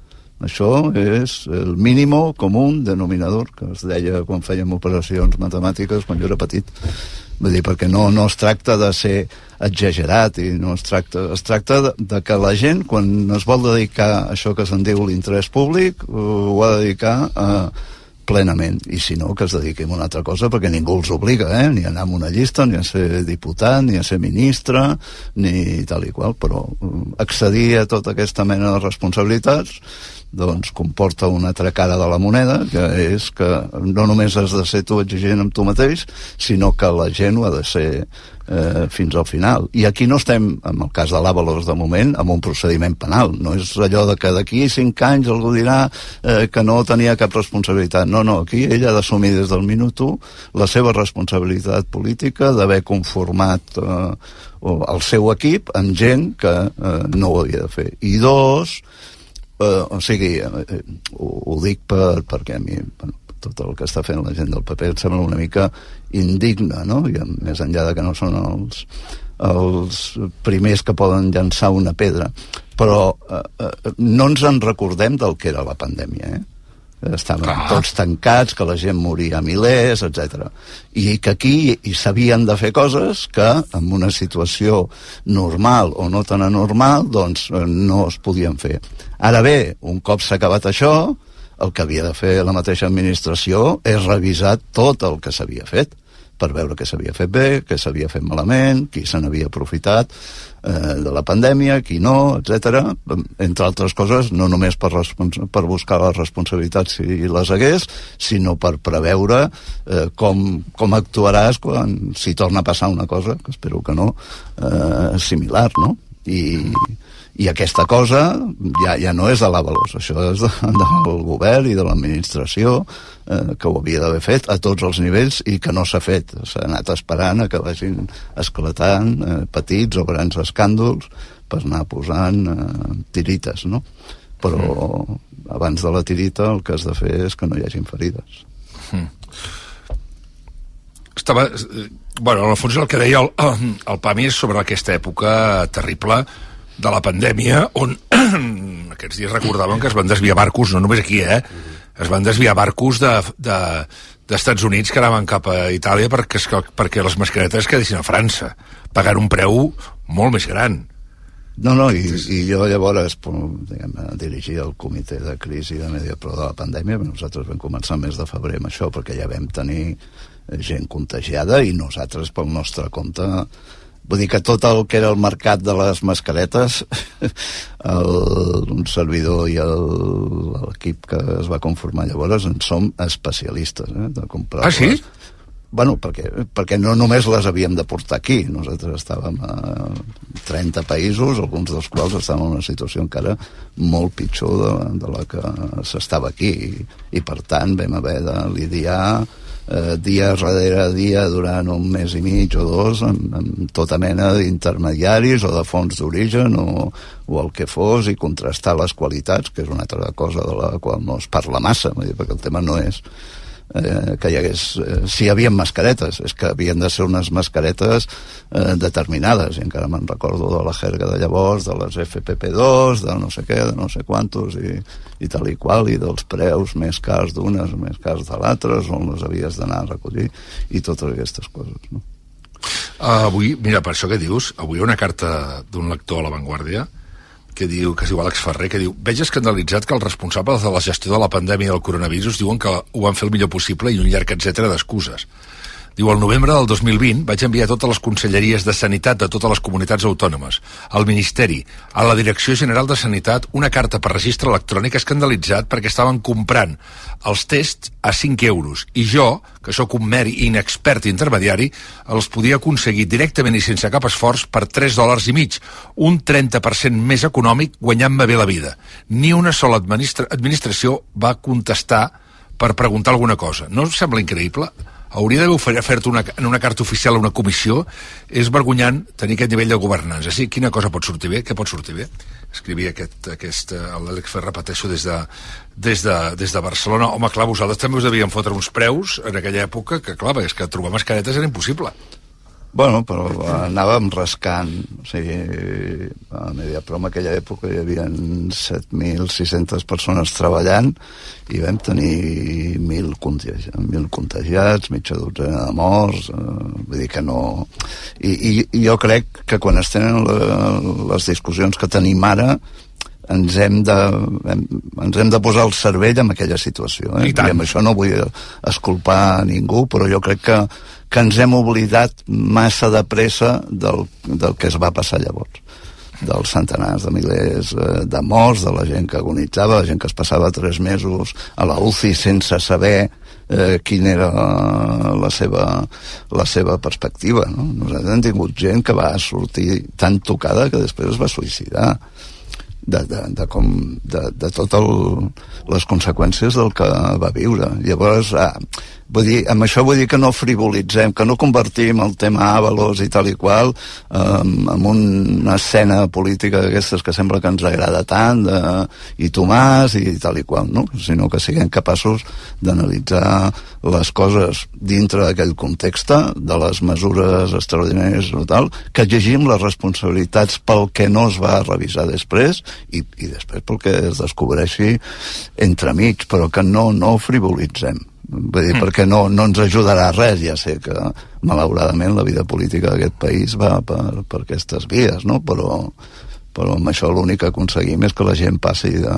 això és el mínim comú denominador que es deia quan fèiem operacions matemàtiques quan jo era petit. Vull dir, perquè no, no es tracta de ser exagerat i no es tracta, es tracta de, de que la gent quan es vol dedicar a això que se'n diu l'interès públic ho ha de dedicar a, plenament, i si no, que es dediquin a una altra cosa, perquè ningú els obliga, eh? ni a anar a una llista, ni a ser diputat, ni a ser ministre, ni tal i qual, però accedir a tota aquesta mena de responsabilitats doncs comporta una altra cara de la moneda, que és que no només has de ser tu exigent amb tu mateix, sinó que la gent ho ha de ser eh, fins al final. I aquí no estem, en el cas de l'Avalos de moment, amb un procediment penal. No és allò de que d'aquí cinc anys algú dirà eh, que no tenia cap responsabilitat. No, no, aquí ell ha d'assumir des del minut 1 la seva responsabilitat política d'haver conformat eh, el seu equip amb gent que eh, no ho havia de fer. I dos, eh, o sigui, eh, ho, ho dic per, perquè a mi bueno, tot el que està fent la gent del PP em sembla una mica indigne, no? I més enllà de que no són els, els primers que poden llançar una pedra. Però eh, eh, no ens en recordem del que era la pandèmia, eh? Estaven Clar. tots tancats, que la gent moria a milers, etc. I que aquí hi s'havien de fer coses que en una situació normal o no tan anormal doncs eh, no es podien fer. Ara bé, un cop s'ha acabat això, el que havia de fer la mateixa administració és revisar tot el que s'havia fet per veure què s'havia fet bé, què s'havia fet malament, qui se n'havia aprofitat eh, de la pandèmia, qui no, etc. Entre altres coses, no només per, per buscar les responsabilitats si les hagués, sinó per preveure eh, com, com actuaràs quan si torna a passar una cosa, que espero que no, eh, similar, no? I, i aquesta cosa ja, ja no és de l'Avalos, això és de, *laughs* del govern i de l'administració eh, que ho havia d'haver fet a tots els nivells i que no s'ha fet. S'ha anat esperant a que vagin esclatant eh, petits o grans escàndols per anar posant eh, tirites, no? Però mm. abans de la tirita el que has de fer és que no hi hagin ferides. Mm. Estava... Eh, bueno, en el fons el que deia el, *clears throat* el PAMI és sobre aquesta època terrible de la pandèmia, on *clears throat* aquests dies recordaven que es van desviar barcos, no només aquí, eh? Es van desviar barcos de, de, d'Estats Units que anaven cap a Itàlia perquè, perquè les mascaretes quedessin a França, pagant un preu molt més gran. No, no, i, i jo llavors diguem, dirigia el comitè de crisi de Mediapro de la pandèmia, nosaltres vam començar mes de febrer amb això perquè ja vam tenir gent contagiada i nosaltres pel nostre compte Vull dir que tot el que era el mercat de les mascaretes, *laughs* el, un servidor i l'equip que es va conformar llavors en som especialistes, eh, de comprar Ah, sí? Bueno, perquè, perquè no només les havíem de portar aquí, nosaltres estàvem a 30 països, alguns dels quals estaven en una situació encara molt pitjor de, de la que s'estava aquí, i, i per tant vam haver de lidiar eh, dia darrere dia durant un mes i mig o dos amb, amb tota mena d'intermediaris o de fons d'origen o, o el que fos i contrastar les qualitats, que és una altra cosa de la qual no es parla massa, dir, perquè el tema no és eh, que hi hagués... Eh, si hi havia mascaretes, és que havien de ser unes mascaretes eh, determinades, i encara me'n recordo de la jerga de llavors, de les FPP2, de no sé què, de no sé quantos, i, i tal i qual, i dels preus més cars d'unes, més cars de l'altres, on les havies d'anar a recollir, i totes aquestes coses, no? Uh, avui, mira, per això que dius, avui una carta d'un lector a La Vanguardia que diu, que es diu Àlex Ferrer, que diu veig escandalitzat que els responsables de la gestió de la pandèmia del coronavirus diuen que ho van fer el millor possible i un llarg etc d'excuses. Diu, al novembre del 2020 vaig enviar a totes les conselleries de Sanitat de totes les comunitats autònomes, al Ministeri, a la Direcció General de Sanitat, una carta per registre electrònic escandalitzat perquè estaven comprant els tests a 5 euros i jo, que sóc un mer inexpert intermediari, els podia aconseguir directament i sense cap esforç per 3 dòlars i mig, un 30% més econòmic guanyant-me bé la vida. Ni una sola administra administració va contestar per preguntar alguna cosa. No us sembla increïble? Hauria d'haver fer-te una, en una carta oficial a una comissió, és vergonyant tenir aquest nivell de governança. Sí, quina cosa pot sortir bé? Què pot sortir bé? Escrivia aquest, aquest l'Àlex Fer, repeteixo, des de, des, de, des de Barcelona. Home, clar, vosaltres també us devíem fotre uns preus en aquella època que, clar, és que trobar mascaretes era impossible. Bueno, però anàvem rascant. O sigui, a Mediapro en aquella època hi havia 7.600 persones treballant i vam tenir 1.000 contagiats, 1.000 contagiats mitja dotzena de morts, eh, vull dir que no... I, i, I jo crec que quan es tenen la, les discussions que tenim ara, ens hem de, hem, ens hem de posar el cervell en aquella situació. Eh? I, I amb això no vull esculpar ningú, però jo crec que, que ens hem oblidat massa de pressa del, del que es va passar llavors. dels centenars de milers eh, de morts, de la gent que agonitzava, la gent que es passava tres mesos a la UCI sense saber eh, quina era la seva, la seva perspectiva. No? Nosaltres hem tingut gent que va sortir tan tocada que després es va suïcidar de, de, de, com, de, de totes les conseqüències del que va viure. Llavors, eh, Vull dir, amb això vull dir que no frivolitzem, que no convertim el tema Avalos i tal i qual en una escena política d'aquestes que sembla que ens agrada tant, de, i Tomàs i tal i qual, no? sinó que siguem capaços d'analitzar les coses dintre d'aquell context, de les mesures extraordinàries o tal, que llegim les responsabilitats pel que no es va revisar després i, i després pel que es descobreixi entremig, però que no, no frivolitzem Vull dir, mm. perquè no, no ens ajudarà res, ja sé que malauradament la vida política d'aquest país va per, per aquestes vies, no? Però, però amb això l'únic que aconseguim és que la gent passi de,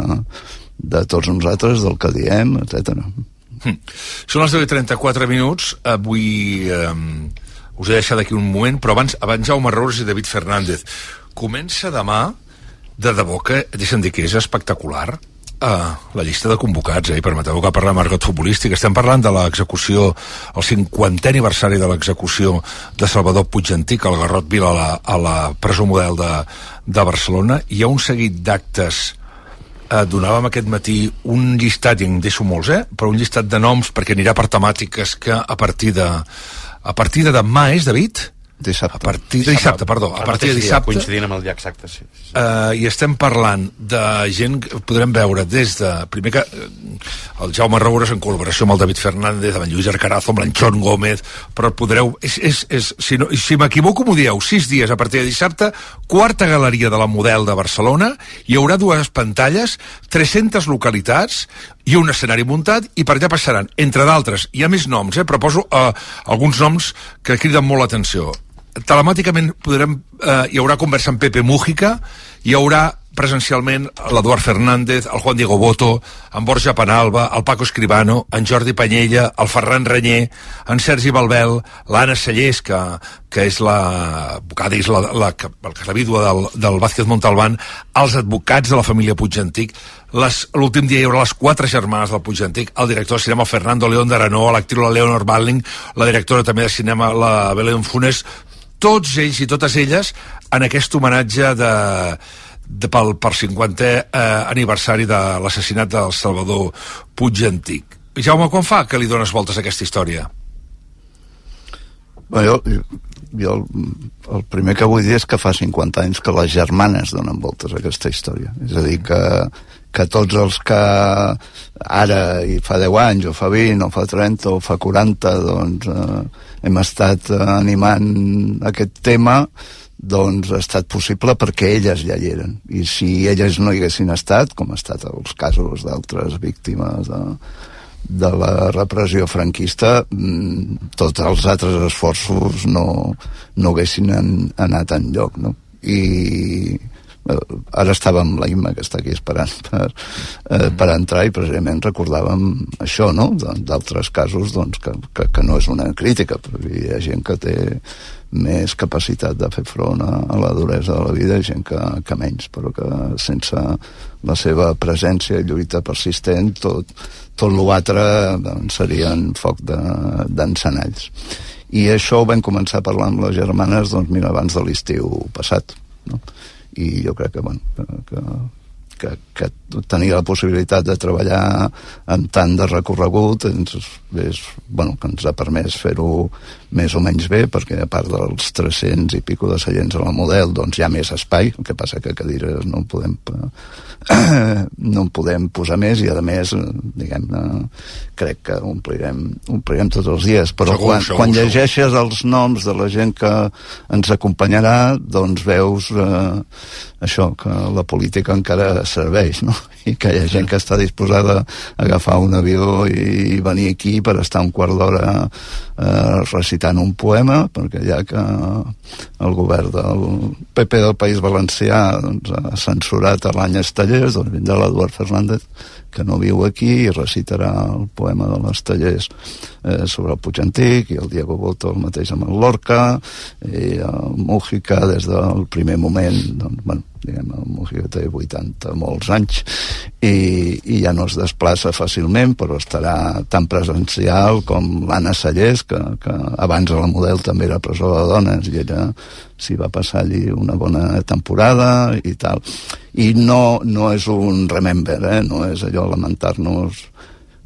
de tots nosaltres, del que diem, etc. Mm. Són les 10.34 minuts, avui eh, us he deixat d'aquí un moment, però abans, abans Jaume Rors i David Fernández. Comença demà, de debò que, deixa'm dir que és espectacular, Uh, la llista de convocats, eh? permeteu que parlar Margot Futbolístic. Estem parlant de l'execució, el 50è aniversari de l'execució de Salvador Puigdentic al Garrot Vila a la, a la presó model de, de Barcelona. Hi ha un seguit d'actes eh, donàvem aquest matí un llistat, i en deixo molts, eh? però un llistat de noms perquè anirà per temàtiques que a partir de a partir de demà és, David? Dissabte. A partir de dissabte, perdó. A partir de dissabte... Coincidint amb el dia exacte, sí. sí. Uh, I estem parlant de gent que podrem veure des de... Primer que uh, el Jaume Roures en col·laboració amb el David Fernández, amb en Lluís Arcarazo, amb l'Anxon Gómez, però podreu... És, és, és, si no, si m'equivoco m'ho dieu, sis dies a partir de dissabte, quarta galeria de la Model de Barcelona, hi haurà dues pantalles, 300 localitats, i un escenari muntat i per allà passaran, entre d'altres, hi ha més noms, eh, però poso uh, alguns noms que criden molt l'atenció telemàticament podrem, eh, hi haurà conversa amb Pepe Mújica, hi haurà presencialment l'Eduard Fernández, el Juan Diego Boto, en Borja Penalba, el Paco Escribano, en Jordi Panyella, el Ferran Renyer, en Sergi Balbel, l'Anna Cellers, que, que és la, és la, la, la, la vídua del, del Vázquez Montalbán, els advocats de la família Puigantic, l'últim dia hi haurà les quatre germanes del Puigantic, el director de cinema Fernando León d'Aranó, l'actriu la Leonor Balling, la directora també de cinema la Belén Funes, tots ells i totes elles en aquest homenatge de, de pel, per 50è eh, aniversari de l'assassinat del Salvador Puig Antic. Jaume, quan fa que li dones voltes a aquesta història? Bé, jo, jo el, el primer que vull dir és que fa 50 anys que les germanes donen voltes a aquesta història. És a dir, que, que tots els que ara, i fa 10 anys, o fa 20, o fa 30, o fa 40, doncs eh, hem estat eh, animant aquest tema, doncs ha estat possible perquè elles ja hi eren. I si elles no hi haguessin estat, com ha estat els casos d'altres víctimes de, de la repressió franquista, mm, tots els altres esforços no, no haguessin anat en lloc, no? I ara estàvem la Imma que està aquí esperant per, eh, per entrar i precisament recordàvem això, no? d'altres casos doncs, que, que, que no és una crítica perquè hi ha gent que té més capacitat de fer front a, a la duresa de la vida i gent que, que menys però que sense la seva presència i lluita persistent tot, tot l'altre doncs, serien foc d'encenalls de, i això ho vam començar a parlar amb les germanes doncs mira abans de l'estiu passat no? I jo crec que, bueno, que, que, que tenir la possibilitat de treballar amb tant de recorregut ens, és, bueno, que ens ha permès fer-ho més o menys bé, perquè a part dels 300 i pico de seients a la model, doncs hi ha més espai, el que passa que cadires no podem *clears throat* no en podem posar més i a més diguem-ne crec que omplirem, omplirem tots els dies però segur, quan, segur, quan llegeixes segur. els noms de la gent que ens acompanyarà doncs veus eh, això, que la política encara serveix no? *laughs* i que hi ha gent que està disposada a agafar un avió i venir aquí per estar un quart d'hora eh, recitant un poema, perquè ja que el govern del PP del País Valencià doncs, ha censurat l'any Estallers, doncs vindrà l'Eduard Fernández que no viu aquí i recitarà el poema de les tallers eh, sobre el Puig Antic i el Diego Boto el mateix amb el Lorca i el Mújica des del primer moment doncs, bueno, diguem, el Mujica té 80 molts anys i, i ja no es desplaça fàcilment però estarà tan presencial com l'Anna Sallés que, que abans a la model també era presó de dones i ella s'hi va passar allí una bona temporada i tal i no, no és un remember eh? no és allò lamentar-nos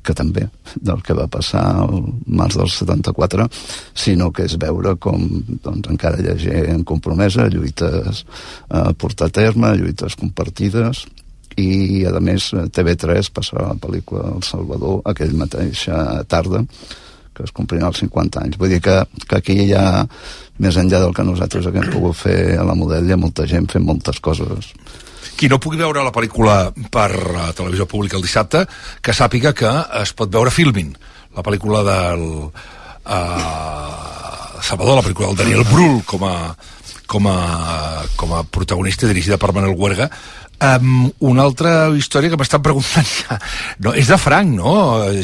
que també del que va passar al març del 74, sinó que és veure com doncs, encara hi ha gent compromesa, lluites a portar a terme, lluites compartides, i a més TV3 passarà la pel·lícula El Salvador aquell mateixa tarda que es complirà els 50 anys. Vull dir que, que aquí hi ha, més enllà del que nosaltres haguem pogut fer a la model, hi ha molta gent fent moltes coses qui no pugui veure la pel·lícula per uh, televisió pública el dissabte, que sàpiga que es pot veure Filmin, la pel·lícula del uh, Salvador, la pel·lícula del Daniel Brühl com a, com a, com a protagonista dirigida per Manel Huerga Um, una altra història que m'estan preguntant *laughs* ja. No, és de Franc, no?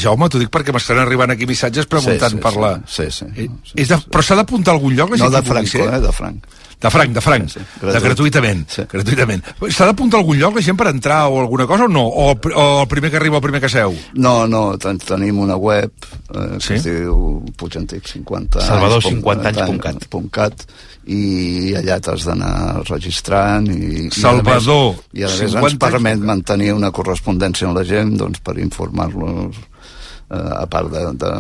Jaume, t'ho dic perquè m'estan arribant aquí missatges preguntant sí, sí, per la... Sí, sí. sí, sí, és de... Però s'ha d'apuntar a algun lloc? No, de Franco, eh? De Franc. De franc, de franc, sí, sí. de gratuïtament. Sí. gratuïtament. S'ha d'apuntar a algun lloc la gent per entrar o alguna cosa o no? O, o el primer que arriba el primer que seu? No, no, ten tenim una web eh, que sí? es diu Puigantic 50 Salvador50anys.cat i allà t'has d'anar registrant i, Salvador i a més, i a més ens permet mantenir una correspondència amb la gent doncs, per informar-los eh, a part de, de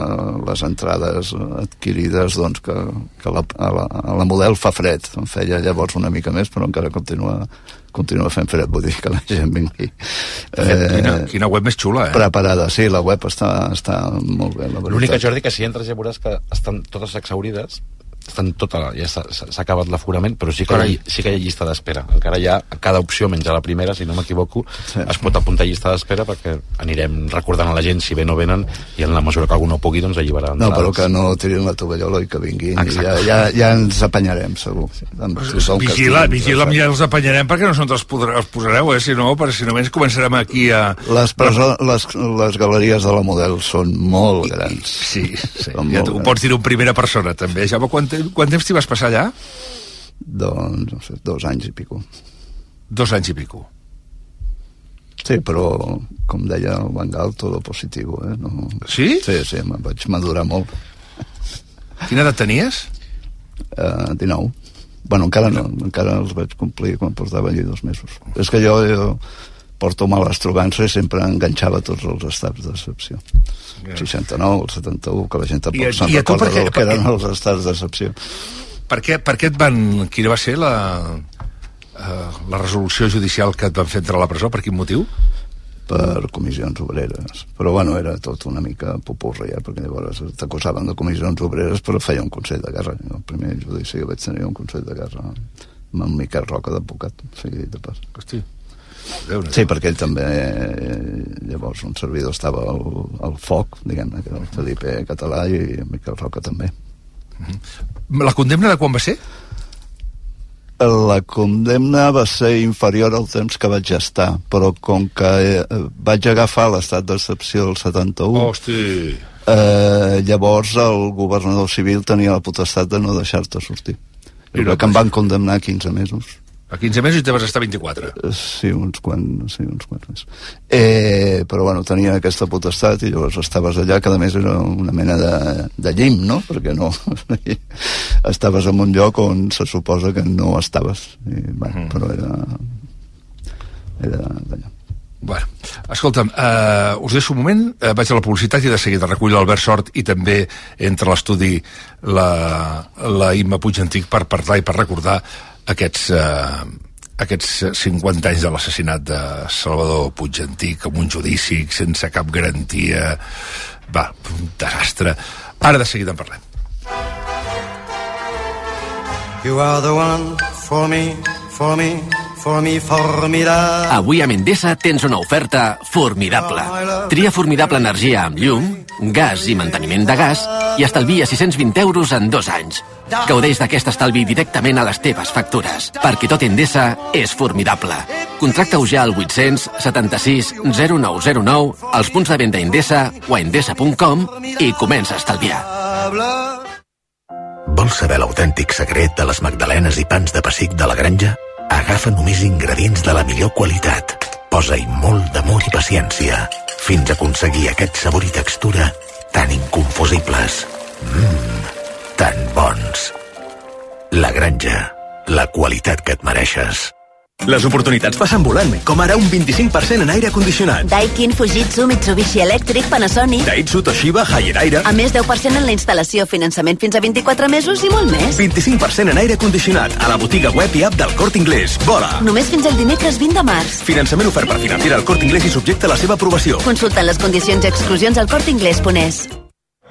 les entrades adquirides doncs que, que la, a, la, a la model fa fred. En feia llavors una mica més però encara continua continua fent fred, vull dir que la gent vingui eh, quina, quina web més xula, eh? preparada, sí, la web està, està molt bé l'única, Jordi, que si entres ja veuràs que estan totes exaurides estan tota, ja s'ha acabat l'aforament, però sí que, hi, sí que hi ha llista d'espera. Encara hi ha cada opció, menys a la primera, si no m'equivoco, sí. es pot apuntar a llista d'espera perquè anirem recordant a la gent si o no venen i en la mesura que algú no pugui, doncs alliberar No, però que no tirin la tovallola i que vinguin i ja, ja, ja ens apanyarem, segur. Sí. Vigila, vigila, ja els apanyarem perquè no són els, els posareu, eh? si no, perquè si només començarem aquí a... Les, preso, les, les galeries de la Model són molt grans. Sí, sí. ja ho pots dir en primera persona, també. Ja, quan, quant temps t'hi vas passar allà? Doncs, no sé, dos anys i pico. Dos anys i pico. Sí, però, com deia el Bangal, tot positiu, eh? No... Sí? Sí, sí, em vaig madurar molt. Quina edat tenies? Uh, 19. Bueno, encara no, encara els vaig complir quan portava allí dos mesos. És que jo, jo porto males trobants i sempre enganxava tots els estats d'excepció. El 69, el 71, que la gent tampoc se'n recorda del que eren els estats d'excepció. Per què, per què et van... Quina va ser la, uh, la resolució judicial que et van fer entrar a la presó? Per quin motiu? per comissions obreres. Però, bueno, era tot una mica popurri, eh? perquè llavors t'acusaven de comissions obreres, però feia un consell de guerra. El primer judici que vaig tenir un consell de guerra amb el Miquel Roca d'advocat, sigui dit de pas. Hosti, Sí, perquè ell també, eh, llavors un servidor estava al, al foc, diguem-ne, que el Felipe Català i en Miquel Roca també. Mm -hmm. La condemna de quan va ser? La condemna va ser inferior al temps que vaig estar, però com que eh, vaig agafar l'estat d'excepció del 71... Hosti! Eh, llavors el governador civil tenia la potestat de no deixar-te sortir. I que em van condemnar a 15 mesos. A 15 mesos i te vas estar 24. Eh, sí, uns quants, sí, uns quants més. Eh, però bueno, tenia aquesta potestat i llavors estaves allà, que a més era una mena de, de llim, no? Perquè no... *laughs* estaves en un lloc on se suposa que no estaves. I, bueno, mm. Però era... Era d'allà. Bueno, escolta'm, eh, us deixo un moment, eh, vaig a la publicitat i de seguida recull l'Albert Sort i també entre l'estudi la, la Imma Puig Antic per parlar i per recordar aquests, eh, aquests 50 anys de l'assassinat de Salvador Puig Antic amb un judici sense cap garantia. Va, un desastre. Ara de seguida en parlem. You are the one for me, for me formidable. Avui a Mendesa tens una oferta formidable. Tria formidable energia amb llum, gas i manteniment de gas i estalvia 620 euros en dos anys. Gaudeix d'aquest estalvi directament a les teves factures, perquè tot Endesa és formidable. Contracta-ho ja al 800 76 0909 als punts de venda Endesa o a endesa.com i comença a estalviar. Vols saber l'autèntic secret de les magdalenes i pans de pessic de la granja? Agafa només ingredients de la millor qualitat. Posa-hi molt d'amor i paciència fins a aconseguir aquest sabor i textura tan inconfusibles. Mmm, tan bons. La Granja, la qualitat que et mereixes. Les oportunitats passen volant, com ara un 25% en aire condicionat. Daikin, Fujitsu, Mitsubishi Electric, Panasonic... Daihatsu, Toshiba, Haier Aire... A més, 10% en la instal·lació, finançament fins a 24 mesos i molt més. 25% en aire condicionat a la botiga web i app del Cort Inglés. Vola! Només fins al dimecres 20 de març. Finançament ofert per financiar el Cort Inglés i subjecte a la seva aprovació. Consulta les condicions i exclusions al cortinglés.es.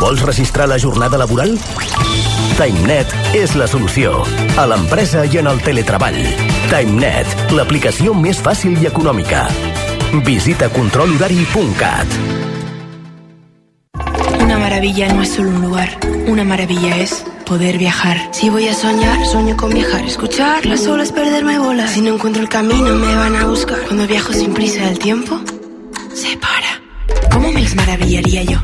Vols registrar la jornada laboral? TimeNet és la solució. A l'empresa i en el teletreball. TimeNet, l'aplicació més fàcil i econòmica. Visita controlhorari.cat. Una maravilla no es solo un lugar. Una maravilla es poder viajar. Si voy a soñar, sueño con viajar. Escuchar las olas, perderme bolas. Si no encuentro el camino, me van a buscar. Cuando viajo sin prisa, el tiempo se para. ¿Cómo me las maravillaría yo?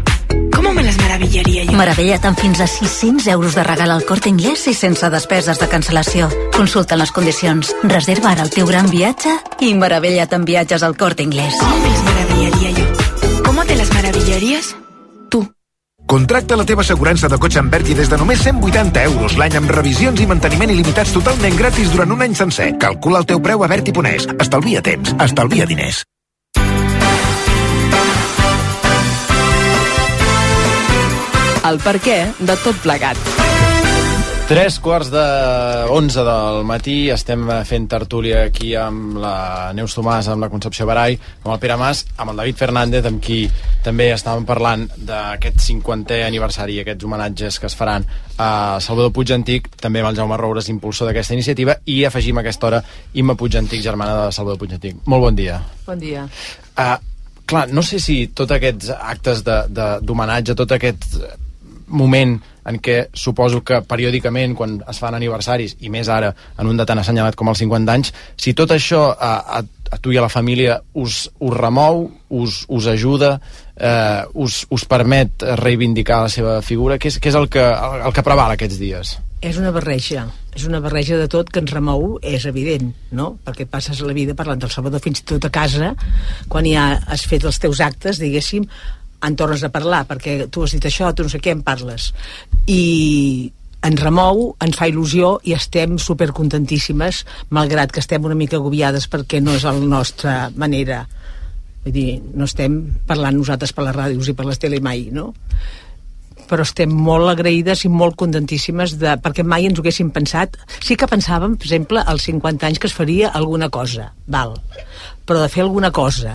Com me les meravillaria jo? Meravella't amb fins a 600 euros de regal al Corte Inglés i sense despeses de cancel·lació. Consulta les condicions. Reserva ara el teu gran viatge i meravella't amb viatges al Corte Inglés. Com me les meravillaria jo? Com te les meravillaries? Contracta la teva assegurança de cotxe amb Berti des de només 180 euros l'any amb revisions i manteniment il·limitats totalment gratis durant un any sencer. Calcula el teu preu a Berti.es. Estalvia temps, estalvia diners. El per què de tot plegat. Tres quarts de 11 del matí estem fent tertúlia aquí amb la Neus Tomàs, amb la Concepció Barai, amb el Pere Mas, amb el David Fernández, amb qui també estàvem parlant d'aquest 50è aniversari, aquests homenatges que es faran a Salvador Puig Antic, també amb el Jaume Roures, impulsor d'aquesta iniciativa, i afegim a aquesta hora Imma Puig Antic, germana de Salvador Puig Antic. Molt bon dia. Bon dia. Uh, clar, no sé si tots aquests actes d'homenatge, tot aquest moment en què suposo que periòdicament quan es fan aniversaris i més ara en un de tan assenyalat com els 50 anys si tot això a, a, a tu i a la família us, us remou us, us ajuda eh, us, us permet reivindicar la seva figura què és, què és el, que, el, el que preval aquests dies? És una barreja, és una barreja de tot que ens remou, és evident, no? Perquè passes la vida parlant del Salvador fins i tot a casa, quan ja has fet els teus actes, diguéssim, en tornes a parlar, perquè tu has dit això, tu no sé què, en parles. I ens remou, ens fa il·lusió i estem supercontentíssimes, malgrat que estem una mica agobiades perquè no és la nostra manera. Vull dir, no estem parlant nosaltres per les ràdios i per les tele mai, no? però estem molt agraïdes i molt contentíssimes de, perquè mai ens ho haguéssim pensat sí que pensàvem, per exemple, als 50 anys que es faria alguna cosa, val però de fer alguna cosa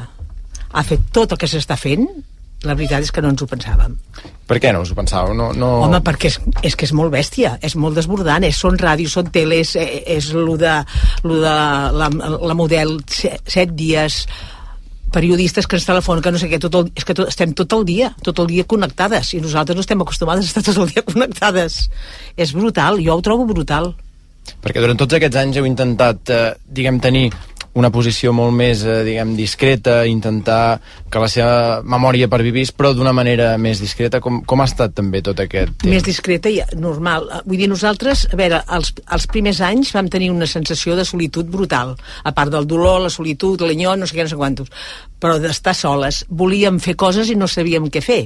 ha fet tot el que s'està fent la veritat és que no ens ho pensàvem. Per què no us ho pensàveu? No, no... Home, perquè és, és que és molt bèstia, és molt desbordant, és, són ràdios, són teles, és, és lo de, lo de la, la model, set dies, periodistes que ens telefonen, que no sé què, tot el, és que tot, estem tot el dia, tot el dia connectades, i nosaltres no estem acostumades a estar tot el dia connectades. És brutal, jo ho trobo brutal. Perquè durant tots aquests anys heu intentat, eh, diguem, tenir una posició molt més, eh, diguem, discreta, intentar que la seva memòria pervivís, però d'una manera més discreta. Com, com ha estat també tot aquest temps? Més discreta i normal. Vull dir, nosaltres, a veure, els, els primers anys vam tenir una sensació de solitud brutal, a part del dolor, la solitud, l'anyó, no sé què, no sé quantos, però d'estar soles. Volíem fer coses i no sabíem què fer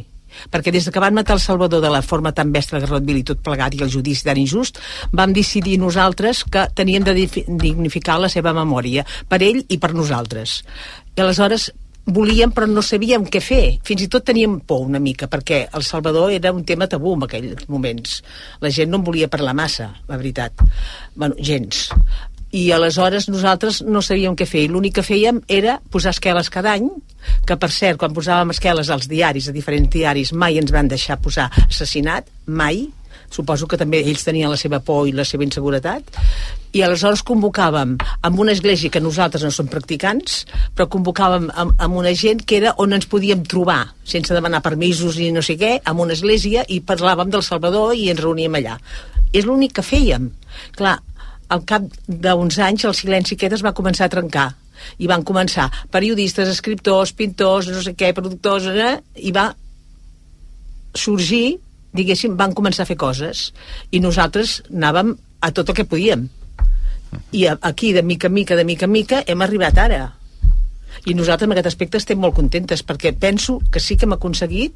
perquè des que van matar el Salvador de la forma tan bestra que Rodvil i tot plegat i el judici tan injust, vam decidir nosaltres que teníem de dignificar la seva memòria, per ell i per nosaltres. I aleshores volíem però no sabíem què fer. Fins i tot teníem por una mica perquè el Salvador era un tema tabú en aquells moments. La gent no en volia parlar massa la veritat, bueno, gens i aleshores nosaltres no sabíem què fer. I l'únic que fèiem era posar esqueles cada any que per cert quan posàvem esqueles als diaris, a diferents diaris mai ens van deixar posar assassinat mai. Suposo que també ells tenien la seva por i la seva inseguretat. I aleshores convocàvem amb una església que nosaltres no som practicants però convocàvem amb, amb una gent que era on ens podíem trobar sense demanar permisos ni no sé què amb una església i parlàvem del Salvador i ens reuníem allà. És l'únic que fèiem. Clar, al cap d'uns anys el silenci aquest es va començar a trencar. I van començar periodistes, escriptors, pintors, no sé què, productors, eh? i va sorgir, diguéssim, van començar a fer coses. I nosaltres anàvem a tot el que podíem. I aquí de mica en mica, de mica en mica hem arribat ara i nosaltres en aquest aspecte estem molt contentes perquè penso que sí que hem aconseguit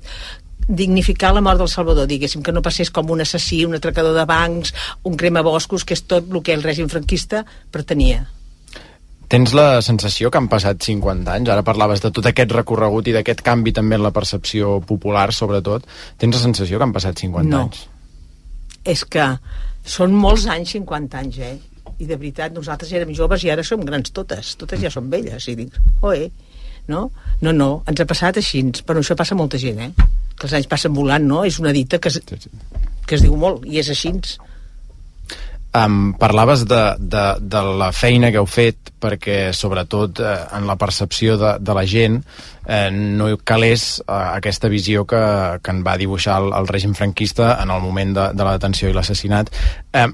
dignificar la mort del Salvador, diguéssim, que no passés com un assassí, un atracador de bancs, un cremaboscos, que és tot el que el règim franquista pretenia. Tens la sensació que han passat 50 anys, ara parlaves de tot aquest recorregut i d'aquest canvi també en la percepció popular, sobretot. Tens la sensació que han passat 50 No. anys? És que són molts anys, 50 anys, eh? I de veritat, nosaltres érem joves i ara som grans totes. Totes ja són velles. I dic, oe, no? No, no, ens ha passat així. Però això passa a molta gent, eh? Que els anys passen volant, no? És una dita que es, que es diu molt, i és així. Um, parlaves de, de, de la feina que heu fet perquè, sobretot, eh, en la percepció de, de la gent eh, no calés eh, aquesta visió que, que en va dibuixar el, el règim franquista en el moment de, de la detenció i l'assassinat. Eh,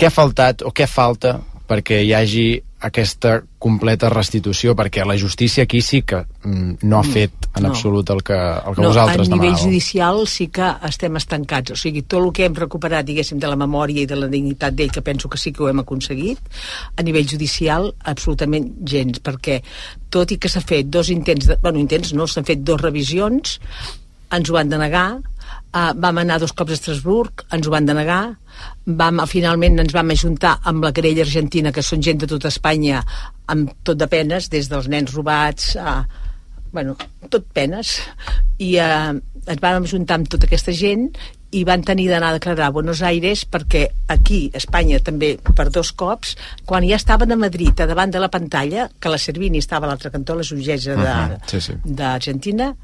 què ha faltat o què falta perquè hi hagi aquesta completa restitució perquè la justícia aquí sí que mm, no ha fet en no. absolut el que, el que no, vosaltres a nivell demanàveu. judicial sí que estem estancats. O sigui, tot el que hem recuperat, diguéssim, de la memòria i de la dignitat d'ell, que penso que sí que ho hem aconseguit, a nivell judicial, absolutament gens, perquè tot i que s'ha fet dos intents, de, bueno, intents no, s'han fet dos revisions, ens ho van denegar, uh, vam anar dos cops a Estrasburg, ens ho van denegar, vam, finalment ens vam ajuntar amb la querella argentina, que són gent de tota Espanya, amb tot de penes, des dels nens robats a, bueno, tot penes, i eh, ens vam ajuntar amb tota aquesta gent i van tenir d'anar a declarar a Buenos Aires perquè aquí, a Espanya, també per dos cops, quan ja estaven a Madrid, a davant de la pantalla, que la Servini estava a l'altre cantó, la jutgessa de- Mhm, sí, sí. d'Argentina,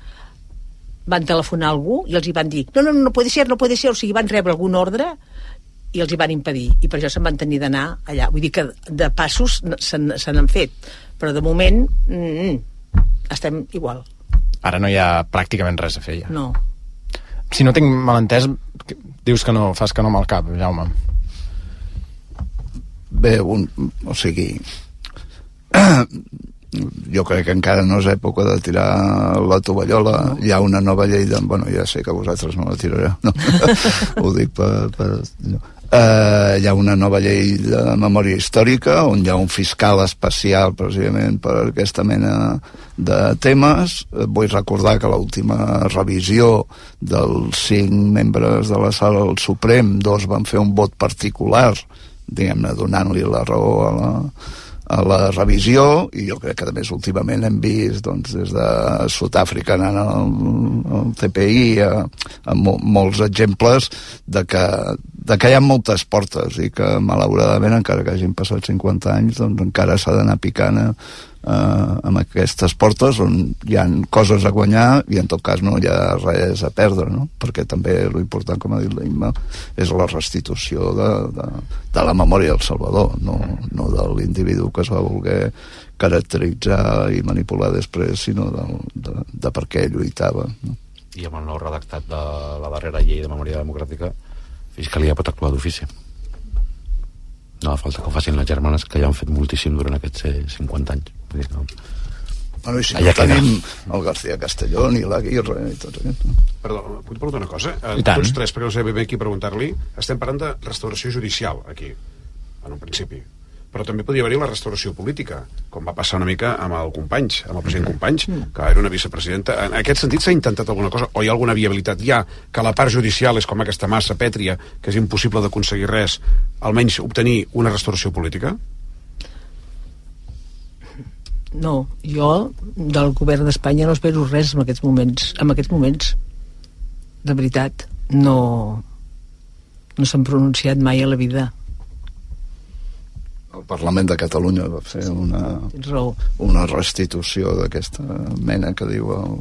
van telefonar a algú i els hi van dir no, no, no, no puede ser, no puede ser, o sigui, van rebre algun ordre i els hi van impedir i per això se'n van tenir d'anar allà vull dir que de passos se n'han fet però de moment mm, estem igual Ara no hi ha pràcticament res a fer ja. no. Si no tinc malentès, que- dius que no, fas que no amb el cap, Jaume. Bé, un, o sigui... *clears throat* jo crec que encara no és època de tirar la tovallola. No. Hi ha una nova llei de... Bueno, ja sé que vosaltres no la tirareu, no? *laughs* Ho dic per... per no. Uh, hi ha una nova llei de memòria històrica on hi ha un fiscal especial precisament per aquesta mena de temes. Eh, Vull recordar que l'última revisió dels cinc membres de la sala del Suprem, dos van fer un vot particular diguem-ne, donant-li la raó a la, a la revisió i jo crec que més últimament hem vist doncs, des de Sud-àfrica anant al, al CPI a, a mo molts exemples de que, de que hi ha moltes portes i que malauradament encara que hagin passat 50 anys doncs encara s'ha d'anar picant a, a, amb aquestes portes on hi han coses a guanyar i en tot cas no hi ha res a perdre no? perquè també l'important com ha dit l'Imma és la restitució de, de, de la memòria del Salvador no, no de l'individu que es va voler caracteritzar i manipular després sinó de, de, de per què lluitava no? I amb el nou redactat de la darrera llei de memòria democràtica, Fiscalia pot actuar d'ofici. No fa falta que ho facin les germanes, que ja han fet moltíssim durant aquests eh, 50 anys. Vull dir, no. Bueno, i si Allà no tenim queda. el García Castellón i l'Aguirre i tot aquest, no? Perdó, puc preguntar una cosa? Eh, I tant. tots tres, perquè no sé ben bé qui preguntar-li, estem parlant de restauració judicial, aquí, en un principi. Però també podria haver-hi la restauració política, com va passar una mica amb el Companys, amb el president Companys, que era una vicepresidenta. En aquest sentit s'ha intentat alguna cosa, o hi ha alguna viabilitat ja, que la part judicial és com aquesta massa pètria, que és impossible d'aconseguir res, almenys obtenir una restauració política? No, jo del govern d'Espanya no espero res en aquests moments. En aquests moments de veritat no no s'han pronunciat mai a la vida. El Parlament de Catalunya va fer una, Tens raó. una restitució d'aquesta mena que diu el,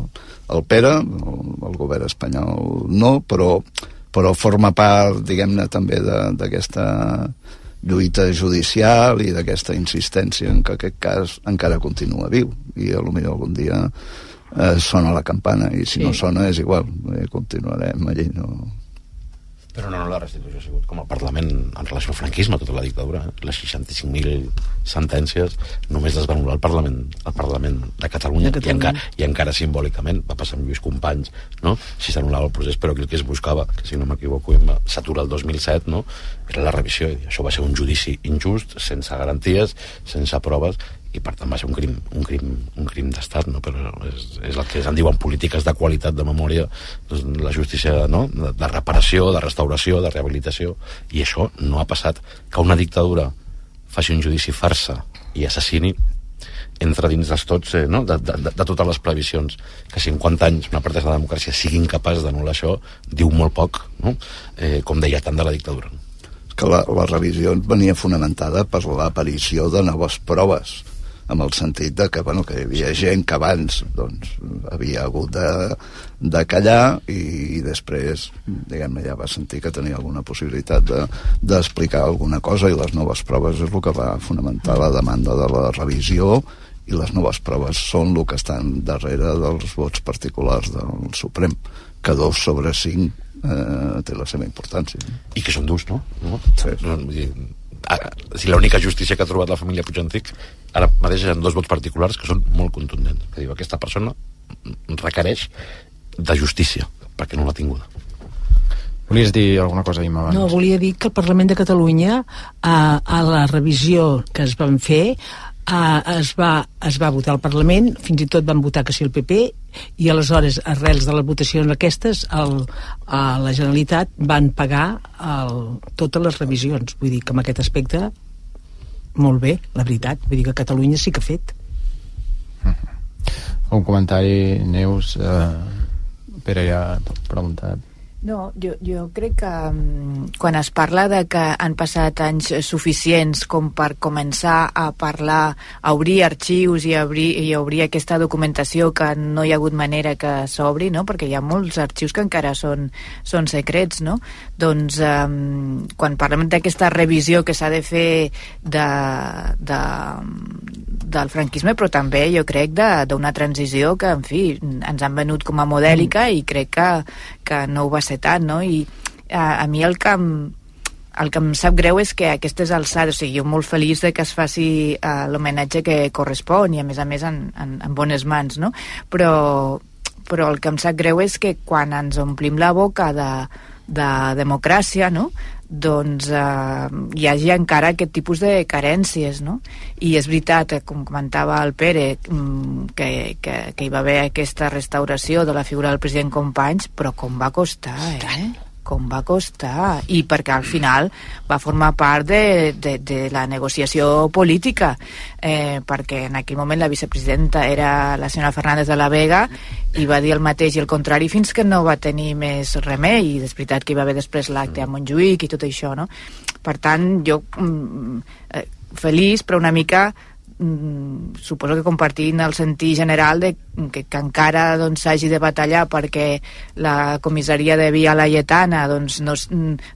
el Pere, el, el govern espanyol no, però, però forma part, diguem-ne, també de- d'aquesta lluita judicial i d'aquesta insistència en que aquest cas encara continua viu i a lo millor algun dia eh, sona la campana i si Sí. no sona és igual, eh, continuarem allí no, Però no, no, la restitució ha sigut com a Parlament en relació al franquisme, tota la dictadura. Eh? Les 65.000 sentències només les va anul·lar el Parlament, el Parlament de Catalunya, De I, Catalunya. encara, i encara simbòlicament va passar amb Lluís Companys, no? si s'anul·lava el procés, però el que es buscava, que si no m'equivoco s'atura el 2007, no? era la revisió, i això va ser un judici injust, sense garanties, sense proves, i per tant va ser un crim, un crim, un crim d'estat, no? però és, és el que se'n diuen polítiques de qualitat de memòria, doncs, la justícia no? de, de reparació, de restauració, de rehabilitació, i això no ha passat. Que una dictadura faci un judici farsa i assassini entra dins dels tots, eh, no? de, de, de, totes les previsions. Que 50 anys una part de la democràcia sigui incapaç d'anul·lar això, diu molt poc, no? eh, com deia, tant de la dictadura. que la, la revisió venia fonamentada per l'aparició de noves proves amb el sentit de que, bueno, que hi havia gent que abans doncs, havia hagut de, de callar i, després diguem-ne ja va sentir que tenia alguna possibilitat de- d'explicar de, alguna cosa i les noves proves és el que va fonamentar la demanda de la revisió i les noves proves són el que estan darrere dels vots particulars del Suprem que dos sobre cinc eh, té la seva importància I que són durs, no? no? Sí. no si l'única justícia que ha trobat la família Puigantic ara mateix hi ha dos vots particulars que són molt contundents. Que diu, aquesta persona requereix de justícia, perquè no l'ha tinguda. Volies dir alguna cosa, Imma, abans? No, volia dir que el Parlament de Catalunya, a, a la revisió que es van fer, a, es, va, es va votar al Parlament, fins i tot van votar que sí el PP, i aleshores, arrels de les votacions aquestes, el, a la Generalitat van pagar el, totes les revisions. Vull dir que en aquest aspecte, molt bé, la veritat. Vull dir que Catalunya sí que ha fet. Un comentari, Neus, eh, Pere ja preguntat. No, jo, jo crec que um, quan es parla de que han passat anys suficients com per començar a parlar, a obrir arxius i a obrir, i a obrir aquesta documentació que no hi ha hagut manera que s'obri, no? perquè hi ha molts arxius que encara són, són secrets, no? Doncs um, quan parlem d'aquesta revisió que s'ha de fer de, de, del franquisme, però també jo crec d'una transició que, en fi, ens han venut com a modèlica i crec que, que no ho va ser tant, no? I a, a mi el que em, el que em sap greu és que aquestes alçades, o sigui, jo molt feliç de que es faci uh, l'homenatge que correspon i a més a més en, en, en bones mans, no? Però, però el que em sap greu és que quan ens omplim la boca de, de democràcia, no? Doncs eh, hi hagi encara aquest tipus de carències, no? I és veritat, eh, com comentava el Pere, mm, que, que, que hi va haver aquesta restauració de la figura del president Companys, però com va costar, eh? Com va costar i perquè al final va formar part de, de, de la negociació política eh, perquè en aquell moment la vicepresidenta era la senyora Fernández de la Vega i va dir el mateix i el contrari fins que no va tenir més remei i és veritat que hi va haver després l'acte a Montjuïc i tot això no? per tant jo mm, eh, feliç però una mica mm, suposo que compartint el sentit general de que, que encara doncs, s'hagi de batallar perquè la comissaria de Via Laietana doncs, no,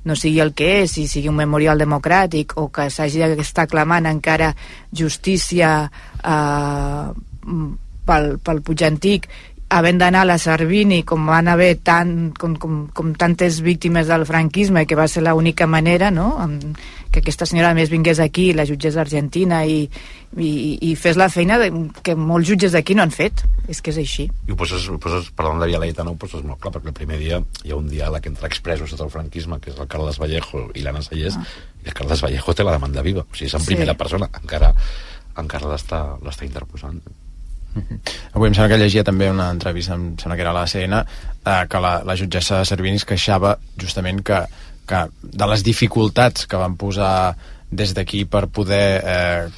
no sigui el que és i sigui un memorial democràtic o que s'hagi d'estar clamant encara justícia eh, pel, pel Puig Antic havent d'anar a la Servini com van haver tant, com, com, com tantes víctimes del franquisme que va ser l'única manera no? Amb, que aquesta senyora a més vingués aquí la jutgés d'Argentina i, i, i fes la feina de, que molts jutges d'aquí no han fet és que és així I ho poses, ho poses parlant de Via Laietana, ho poses molt clar, perquè el primer dia hi ha un diàleg entre expressos sota el franquisme, que és el Carles Vallejo i l'Anna Sallés, ah. i el Carles Vallejo té la demanda viva, o sigui, és en Sí. primera persona, encara, encara l'està interposant. Avui em sembla que llegia també una entrevista, em sembla que era a la CN, eh, que la, la jutgessa Servini es queixava justament que, que de les dificultats que van posar des d'aquí per poder eh,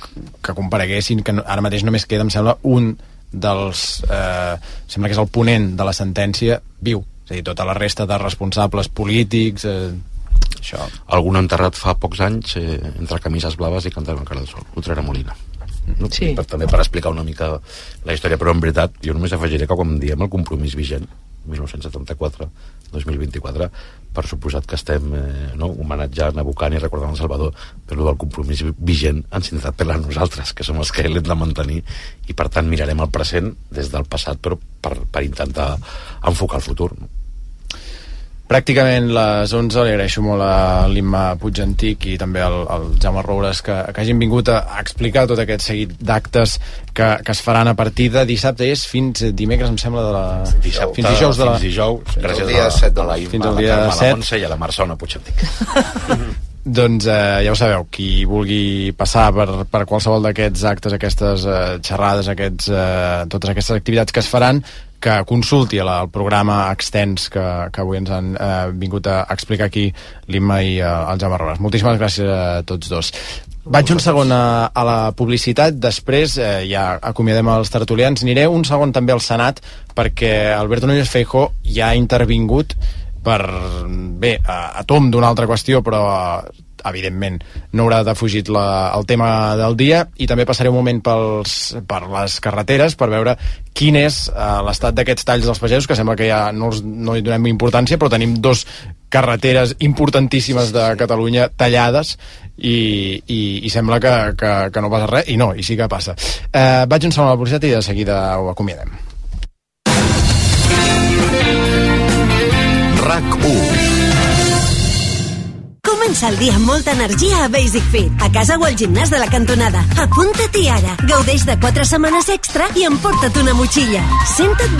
que compareguessin, que no, ara mateix només queda, em sembla, un dels... Eh, sembla que és el ponent de la sentència viu. És a dir, tota la resta de responsables polítics... Eh, això. Algun enterrat fa pocs anys eh, entre camises blaves i cantant encara del sol, Utrera Molina. No? Sí. Per, també per explicar una mica la història, però en veritat jo només afegiré que quan diem el compromís vigent 1974-2024 per suposat que estem eh, no, homenatjant, evocant i recordant el Salvador però del compromís vigent ens intentat per nosaltres, que som els que l'hem de mantenir i per tant mirarem el present des del passat però per, per intentar enfocar el futur no? Pràcticament les 11, li agraeixo molt a l'Imma Puigantic i també al, al Jaume Roures que, que hagin vingut a, a explicar tot aquest seguit d'actes que, que es faran a partir de dissabte és fins dimecres, em sembla, de la... Dissabte, fins dijous de la... Fins dijous, Fins gràcies al dia a, set de a la Imma, fins al a la dia la. Montse i a la Marsona Puigdentic. *laughs* Doncs eh, ja ho sabeu, qui vulgui passar per, per qualsevol d'aquests actes, aquestes eh, xerrades, aquests, eh, totes aquestes activitats que es faran, que consulti el, el programa extens que, que avui ens han eh, vingut a explicar aquí l'Imma i eh, el Jaume Robles. Moltíssimes gràcies a tots dos. Vaig un segon a, a la publicitat, després eh, ja acomiadem els tertulians. Aniré un segon també al Senat, perquè Alberto Núñez Feijó ja ha intervingut per, bé, a, a tom d'una altra qüestió, però evidentment no haurà defugit la, el tema del dia. I també passaré un moment pels, per les carreteres per veure quin és uh, l'estat d'aquests talls dels pagesos que sembla que ja no, els, no hi donem importància però tenim dos carreteres importantíssimes de Catalunya tallades i, i, i sembla que, que, que no passa res i no, i sí que passa. Uh, vaig un segon a la publicitat i de seguida ho acomiadem. RAC 1 Comença el dia amb molta energia a Basic Fit, a casa o al gimnàs de la cantonada. Apunta-t'hi ara. Gaudeix de 4 setmanes extra i emporta't una motxilla. Senta't bé